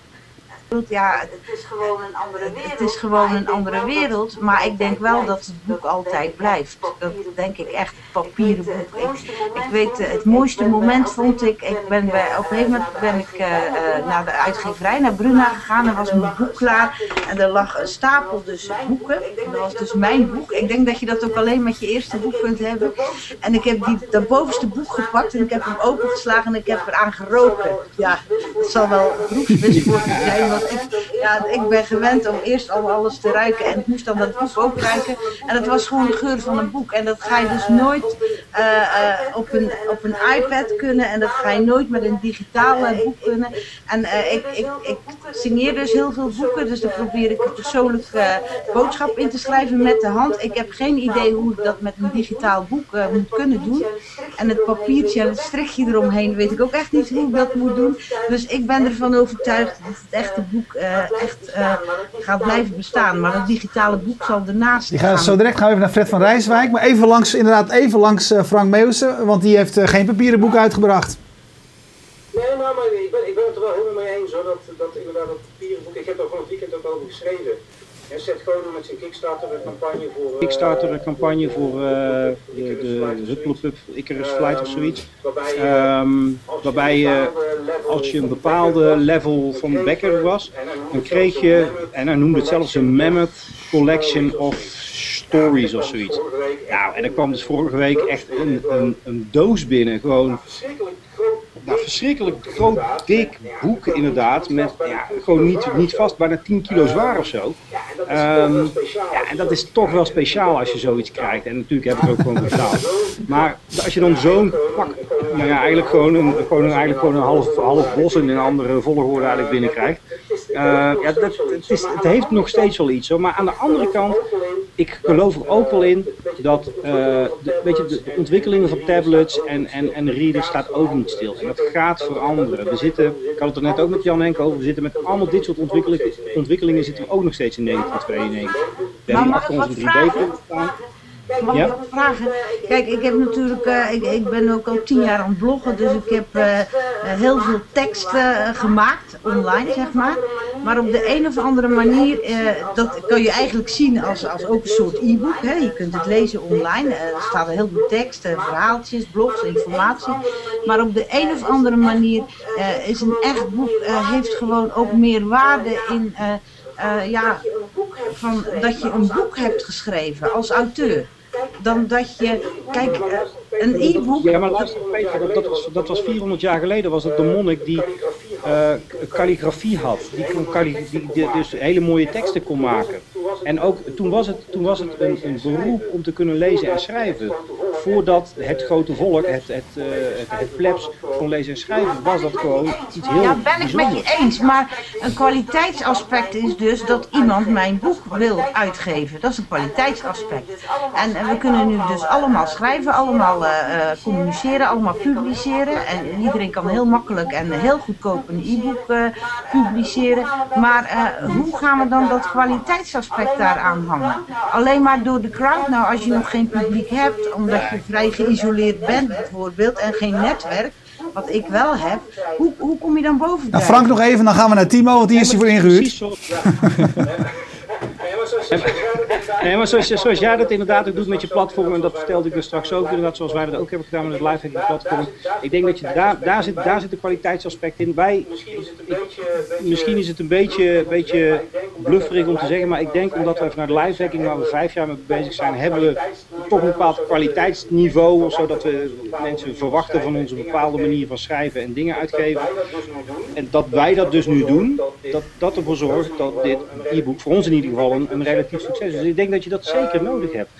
ja, het is gewoon een andere wereld. Het is gewoon een andere wereld, maar ik denk wel dat het boek altijd blijft. Dat denk ik echt, het papieren boek. Ik, ik weet, het mooiste moment vond ik, ik ben bij, op een gegeven moment ben ik uh, naar de uitgeverij, naar Bruna gegaan. Er was mijn boek klaar en er lag een stapel dus boeken. Dat was dus mijn boek. Ik denk dat je dat ook alleen met je eerste boek kunt hebben. En ik heb die, dat bovenste boek gepakt en ik heb hem opengeslagen en ik heb eraan geroken. Ja, het zal wel beroepswisselwoord zijn ik, ja, ik ben gewend om eerst al alles te ruiken en ik moest dan dat boek ook ruiken. En dat was gewoon de geur van een boek. En dat ga je dus nooit uh, uh, op, een, op een iPad kunnen en dat ga je nooit met een digitale boek kunnen. En uh, ik, ik, ik signeer dus heel veel boeken, dus dan probeer ik een persoonlijke boodschap in te schrijven met de hand. Ik heb geen idee hoe ik dat met een digitaal boek moet kunnen doen. En het papiertje en het strikje eromheen weet ik ook echt niet hoe ik dat moet doen. Dus ik ben ervan overtuigd dat het echte boek echt gaat blijven bestaan. Maar dat digitale boek zal ernaast Die gaan. Zo direct gaan we even naar Fred van Rijswijk. Maar even langs, inderdaad, even langs Frank Meeuwsen, want die heeft geen papieren boek uitgebracht. Nee, nou, maar ik ben, ik ben het er wel helemaal mee eens hoor, dat, dat inderdaad dat papieren boek, ik heb er gewoon een weekend ook over geschreven. En Seth Godin met zijn Kickstarter een campagne voor... Uh, Kickstarter een campagne voor uh, de, de Hupplepup Icarus Flight of zoiets. Um, waarbij je, als je een bepaalde level van backer was, dan kreeg je, en hij noemde het zelfs een Mammoth Collection of Stories of zoiets. Nou, en er kwam dus vorige week echt een, een, een doos binnen, gewoon nou, verschrikkelijk groot, dik boek inderdaad. Met ja, gewoon niet, niet vast, bijna 10 kilo zwaar of zo. Um, ja, en dat is toch wel speciaal als je zoiets krijgt. En natuurlijk heb ik ook gewoon betaald. Maar als je dan zo'n pak, nou ja, eigenlijk gewoon een, gewoon een, eigenlijk gewoon een half, half bos in een andere volgorde eigenlijk binnenkrijgt. Uh, ja, dat, het, is, het heeft nog steeds wel iets. Hoor. Maar aan de andere kant, ik geloof er ook wel in dat uh, de, weet je, de, ontwikkelingen van tablets en, en, en readers staat ook niet stil. En dat gaat veranderen. We zitten, ik had het er net ook met Jan Henk over, we zitten met allemaal dit soort ontwikkelingen, ontwikkelingen zitten we ook nog steeds in 1992. We hebben achter ons een 3D-print staan. Mag ik wat vragen? Kijk, ik heb natuurlijk, uh, ik, ik ben ook al tien jaar aan het bloggen, dus ik heb uh, heel veel teksten uh, gemaakt, online zeg maar. Maar op de een of andere manier, dat kan je eigenlijk zien als, als ook een soort e-book. Hè? Je kunt het lezen online, er staan heel veel teksten, verhaaltjes, blogs, informatie. Maar op de een of andere manier is een echt boek, heeft gewoon ook meer waarde in... ja, van dat je een boek hebt geschreven als auteur dan dat je, kijk, een e-book... Ja, maar dat, was, dat was 400 jaar geleden, was het de monnik die uh, calligrafie had. Die, kon die, dus hele mooie teksten kon maken. En ook toen was het, toen was het een, een beroep om te kunnen lezen en schrijven. Voordat het grote volk, het, het, uh, het, het plebs, kon lezen en schrijven, was dat gewoon iets heel Ja, ben ik met je eens. Maar een kwaliteitsaspect is dus dat iemand mijn boek wil uitgeven. Dat is een kwaliteitsaspect. En we kunnen nu dus allemaal schrijven, allemaal uh, communiceren, allemaal publiceren. En iedereen kan heel makkelijk en heel goedkoop een e-book uh, publiceren. Maar hoe gaan we dan dat kwaliteitsaspect daaraan hangen? Alleen maar door de crowd. Nou, als je nog geen publiek hebt, omdat je vrij geïsoleerd bent bijvoorbeeld en geen netwerk wat ik wel heb, hoe, hoe kom je dan boven? Nou, Frank nog even, dan gaan we naar Timo, want die is hiervoor ingehuurd. Nee, zoals, jij dat inderdaad ook doet met je platform, en dat vertelde ik dus straks ook, inderdaad, zoals wij dat ook hebben gedaan met het live platform. Ik denk dat je daar, daar, zit, daar zit de kwaliteitsaspect in. Wij, misschien is het een beetje, beetje blufferig om te zeggen, maar ik denk omdat wij vanuit live hacking, waar we vijf jaar mee bezig zijn, hebben we toch een bepaald kwaliteitsniveau, zodat we mensen verwachten van onze bepaalde manier van schrijven en dingen uitgeven. En dat wij dat dus nu doen, dat, dat ervoor zorgt dat dit e-book voor ons in ieder geval een, een relatief succes. Dus ik denk dat je dat zeker nodig hebt.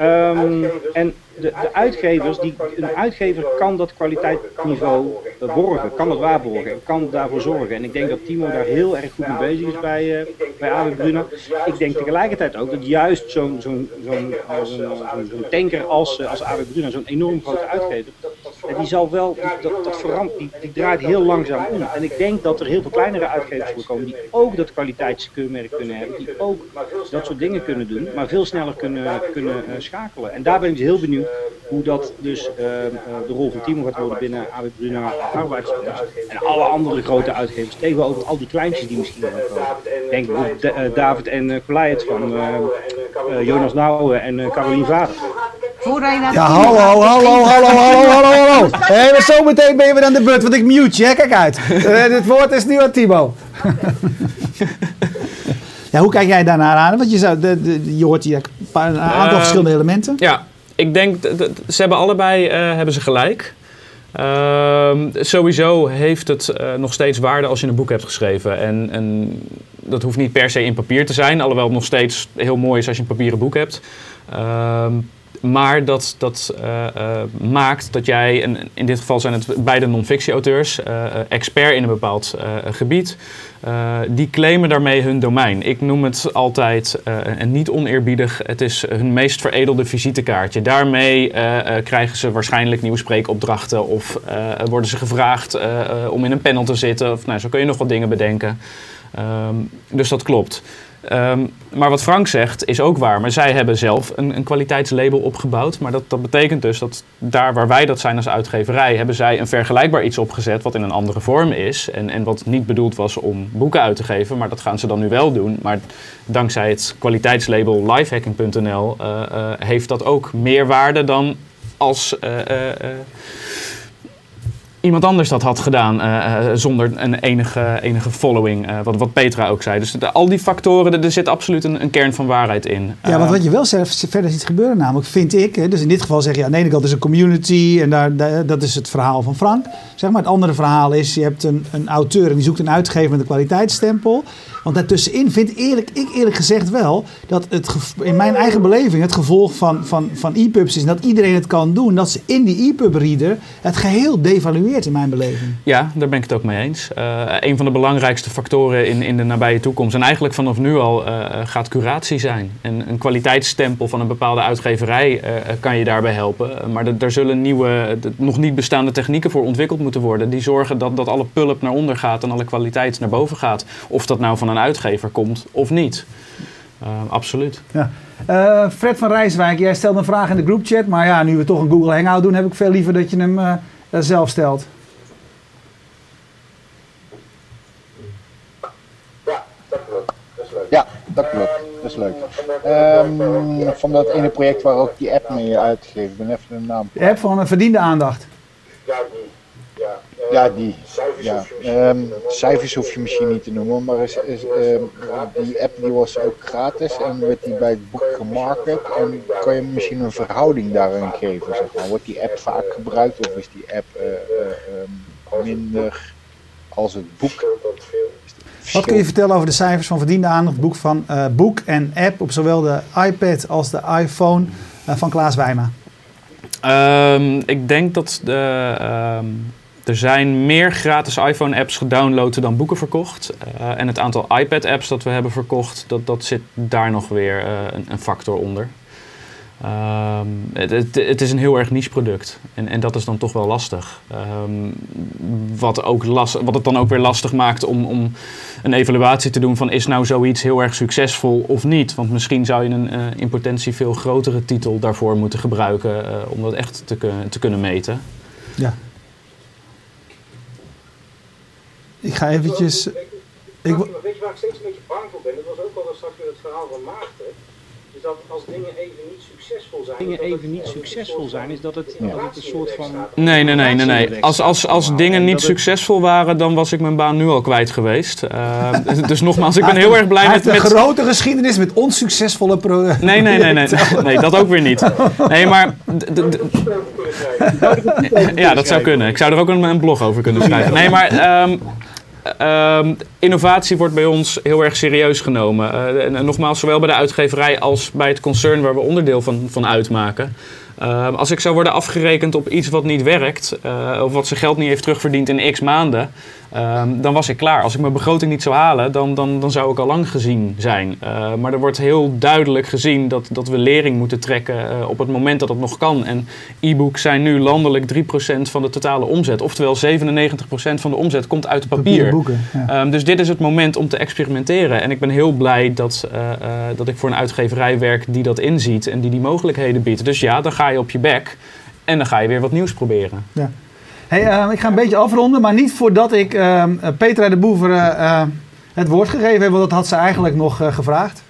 Um, en de, de, uitgevers, die, een uitgever kan dat kwaliteitsniveau borgen, kan dat waarborgen, kan daarvoor zorgen. En ik denk dat Timo daar heel erg goed mee bezig is bij, uh, bij Abe Bruna. Ik denk tegelijkertijd ook dat juist zo'n zo'n zo'n tanker als, als Abe Bruna, zo'n enorm grote uitgever, die zal wel, dat, dat die, die draait heel langzaam om. En ik denk dat er heel veel kleinere uitgevers voor komen die ook dat kwaliteitskeurmerk kunnen hebben, die ook dat soort dingen kunnen doen, maar veel sneller kunnen, kunnen uh, schakelen. En daar ben ik dus heel benieuwd hoe dat dus uh, de rol van Timo gaat worden binnen AB Bruna Arbeidsplaats. En alle andere grote uitgevers tegenover al die kleintjes die misschien nog komen. Denk bijvoorbeeld David en Goliath van Jonas Nouwen en Carolien Vader. Ja, hallo, hallo, hallo, hallo, hallo, hallo. Zo meteen ben je weer aan de beurt, want ik mute je. Kijk uit. Het woord is nu aan Timo. Ja, hoe kijk jij daarnaar aan? Want je, zou, de, de, je hoort hier een aantal uh, verschillende elementen. Ja, ik denk, ze hebben allebei uh, hebben ze gelijk. Ehm, sowieso heeft het eh, nog steeds waarde als je een boek hebt geschreven. En, en dat hoeft niet per se in papier te zijn, alhoewel het nog steeds heel mooi is als je een papieren boek hebt. Ehm, maar dat, dat eh, eh, maakt dat jij, en in dit geval zijn het beide non-fictie-auteurs, eh, expert in een bepaald gebied, die claimen daarmee hun domein. Ik noem het altijd, en niet oneerbiedig, het is hun meest veredelde visitekaartje. Daarmee krijgen ze waarschijnlijk nieuwe spreekopdrachten of worden ze gevraagd om in een panel te zitten. Of, nou, zo kun je nog wat dingen bedenken. Ehm, dus dat klopt. Ehm, maar wat Frank zegt is ook waar. Maar zij hebben zelf een, een kwaliteitslabel opgebouwd. Maar dat, dat betekent dus dat daar waar wij dat zijn als uitgeverij, hebben zij een vergelijkbaar iets opgezet wat in een andere vorm is. En, en wat niet bedoeld was om boeken uit te geven. Maar dat gaan ze dan nu wel doen. Maar dankzij het kwaliteitslabel lifehacking.nl eh, eh, heeft dat ook meer waarde dan als. eh, iemand anders dat had gedaan eh, eh, zonder een enige, enige following, eh, wat, wat Petra ook zei. Dus de- al die factoren, er, zit absoluut een, een kern van waarheid in. Ja, want wat je wel zelf verder ziet gebeuren, namelijk vind ik, hè, dus in dit geval zeg je aan de ene kant is een community en daar, daar- dat is het verhaal van Frank. Zeg maar het andere verhaal is, je hebt een, een auteur en die zoekt een uitgever met een kwaliteitsstempel. Want daartussenin vind eerlijk, ik eerlijk gezegd wel dat het in mijn eigen beleving het gevolg van, van, van e-pubs is dat iedereen het kan doen. Dat ze in die e-pub reader het geheel devalueert in mijn beleving. Ja, daar ben ik het ook mee eens. Eh, een van de belangrijkste factoren in, in de nabije toekomst, en eigenlijk vanaf nu al, eh, gaat curatie zijn. En een kwaliteitsstempel van een bepaalde uitgeverij eh, kan je daarbij helpen. Maar er zullen nieuwe, nog niet bestaande technieken voor ontwikkeld moeten worden. Die zorgen dat, dat alle pulp naar onder gaat en alle kwaliteit naar boven gaat. Of dat nou van een uitgever komt of niet. Eh, absoluut. Ja. Eh, Fred van Rijswijk, jij stelde een vraag in de groupchat, maar ja, nu we toch een Google Hangout doen, heb ik veel liever dat je hem eh, zelf stelt. Ja, dat klopt. Dat is leuk. Ja, dat klopt. Dat is leuk. Ehm, van dat ene project waar ook die app mee uitgegeven. Ik ben even de naam. De app van een verdiende aandacht. Ja. Ja, Ja, die. Cijfers Ja, hoef je misschien ehm, niet te noemen. cijfers hoef je misschien niet te noemen, maar is, is, ehm, die app die was ook gratis en werd die bij het boek gemarket. En kan je misschien een verhouding daarin geven? Zeg maar. Wordt die app vaak gebruikt of is die app eh, eh, ehm, minder als het boek? Scheelt dat veel. Wat kun je vertellen over de cijfers van verdiende aandacht, boek, van, eh, boek en app op zowel de iPad als de iPhone van Klaas Wijma? Ehm, ik denk dat de, ehm, er zijn meer gratis iPhone-apps gedownload dan boeken verkocht. Eh, en het aantal iPad-apps dat we hebben verkocht, dat, dat zit daar nog weer eh, een, een factor onder. Ehm, het, het, is een heel erg niche product en, en dat is dan toch wel lastig. Ehm, wat, ook last, wat het dan ook weer lastig maakt om, om een evaluatie te doen van is nou zoiets heel erg succesvol of niet. Want misschien zou je een eh, in potentie veel grotere titel daarvoor moeten gebruiken om dat echt te, te kunnen meten. Ja. Ik ga eventjes... Ik, weet je waar ik steeds een beetje bang voor ben? Dat was ook al straks weer het verhaal van Maarten. Is dat als dingen even niet succesvol zijn. Dingen even niet succesvol zijn, is dat het, dat het een soort van... Nee, nee, nee, nee. nee. Als, als, als dingen niet succesvol waren, dan was ik mijn baan nu al kwijt geweest. Eh, dus nogmaals, ik ben heel erg blij met... een met grote geschiedenis met onsuccesvolle pro Nee, nee, nee, nee, nee, dat ook weer niet. Nee, maar ja, dat zou kunnen. Ik zou er ook een, een blog over kunnen schrijven. Nee, maar ehm, innovatie wordt bij ons heel erg serieus genomen. Eh, en nogmaals, zowel bij de uitgeverij als bij het concern waar we onderdeel van, van uitmaken. Ehm, als ik zou worden afgerekend op iets wat niet werkt, eh, of wat zijn geld niet heeft terugverdiend in x maanden, ehm, dan was ik klaar. Als ik mijn begroting niet zou halen, dan, dan, dan zou ik al lang gezien zijn. Eh, maar er wordt heel duidelijk gezien dat, dat we lering moeten trekken eh, op het moment dat het nog kan. En e-books zijn nu landelijk 3% van de totale omzet. Oftewel 97% van de omzet komt uit papier. boeken. Ja. Ehm, dus dit is het moment om te experimenteren. En ik ben heel blij dat, eh, dat ik voor een uitgeverij werk die dat inziet en die die mogelijkheden biedt. Dus ja, dan ga je op je bek en dan ga je weer wat nieuws proberen. Hey, ehm, ik ga een beetje afronden, maar niet voordat ik ehm, eh, Petra de Boever eh, eh, het woord gegeven heb, want dat had ze eigenlijk nog eh, gevraagd.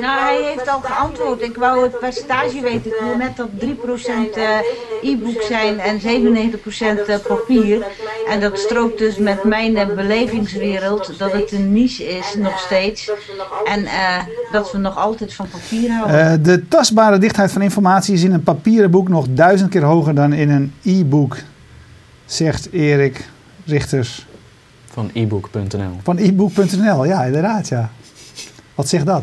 Nou, hij heeft al geantwoord Nou, hij heeft al geantwoord. Ik wou het percentage weten. Ik wil net dat 3% eh, e-book zijn en 97% eh, papier. En dat strookt dus met mijn eh, belevingswereld. Dat het een niche is, nog steeds. En eh, dat we nog altijd van papier houden. Eh, de tastbare dichtheid van informatie is in een papieren boek nog duizend keer hoger dan in een e-book, zegt Erik Richters Van ebook.nl. van e-book.nl. Ja, inderdaad, ja. Wat zegt dat?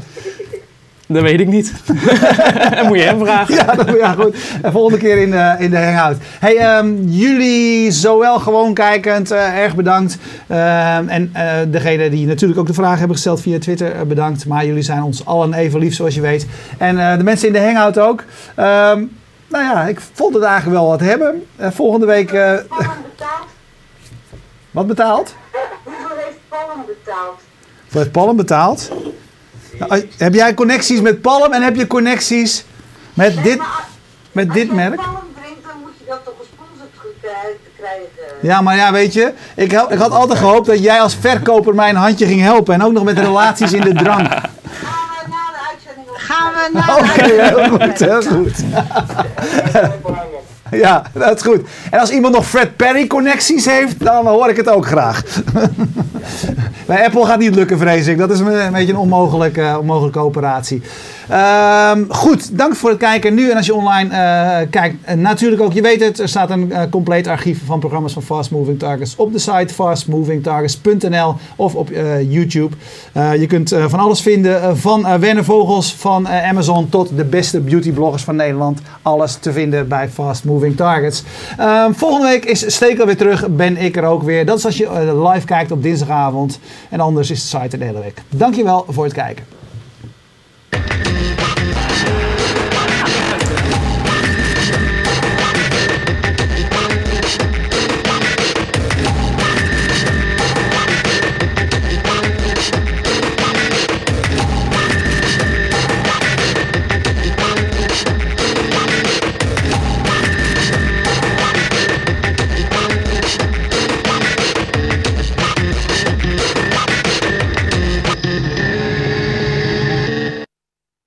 Dat weet ik niet. Dat moet je hem vragen. Ja, dat, ja goed. En volgende keer in de, in de hangout. Hey, ehm, jullie zowel gewoon kijkend, eh, erg bedankt. Ehm, en eh degene die natuurlijk ook de vraag hebben gesteld via Twitter, eh, bedankt. Maar jullie zijn ons allen even lief, zoals je weet. En eh, de mensen in de hangout ook. Ehm, nou ja, ik vond het eigenlijk wel wat hebben. Eh, volgende week... eh, betaald? wat betaald? Hoeveel heeft Palm betaald? Wat heeft Palm betaald? Nou, heb jij connecties met Palm en heb je connecties met dit, met dit merk? Palm drinkt, dan moet je dat toch gesponsord krijgen. Ja, maar ja, weet je, ik, had- ik had altijd gehoopt dat jij als verkoper mij een handje ging helpen. En ook nog met relaties in de drank. Gaan we naar Oké, heel goed, heel goed. Ja, dat is goed. En als iemand nog Fred Perry connecties heeft, dan hoor ik het ook graag. Bij Apple gaat niet lukken, vrees ik. Dat is een, beetje een onmogelijke, onmogelijke operatie. Ehm, goed, dank voor het kijken. Nu en als je online eh, kijkt, eh, natuurlijk ook, je weet het, er staat een eh, compleet archief van programma's van Fast Moving Targets op de site fastmovingtargets.nl of op YouTube. Je kunt van alles vinden, van Werner Vogels, van Amazon tot de beste beautybloggers van Nederland. Alles te vinden bij Fast Moving Targets. Ehm, volgende week is Stekel weer terug, ben ik er ook weer. Dat is als je live kijkt op dinsdagavond. En anders is de site de hele week. Dankjewel voor het kijken.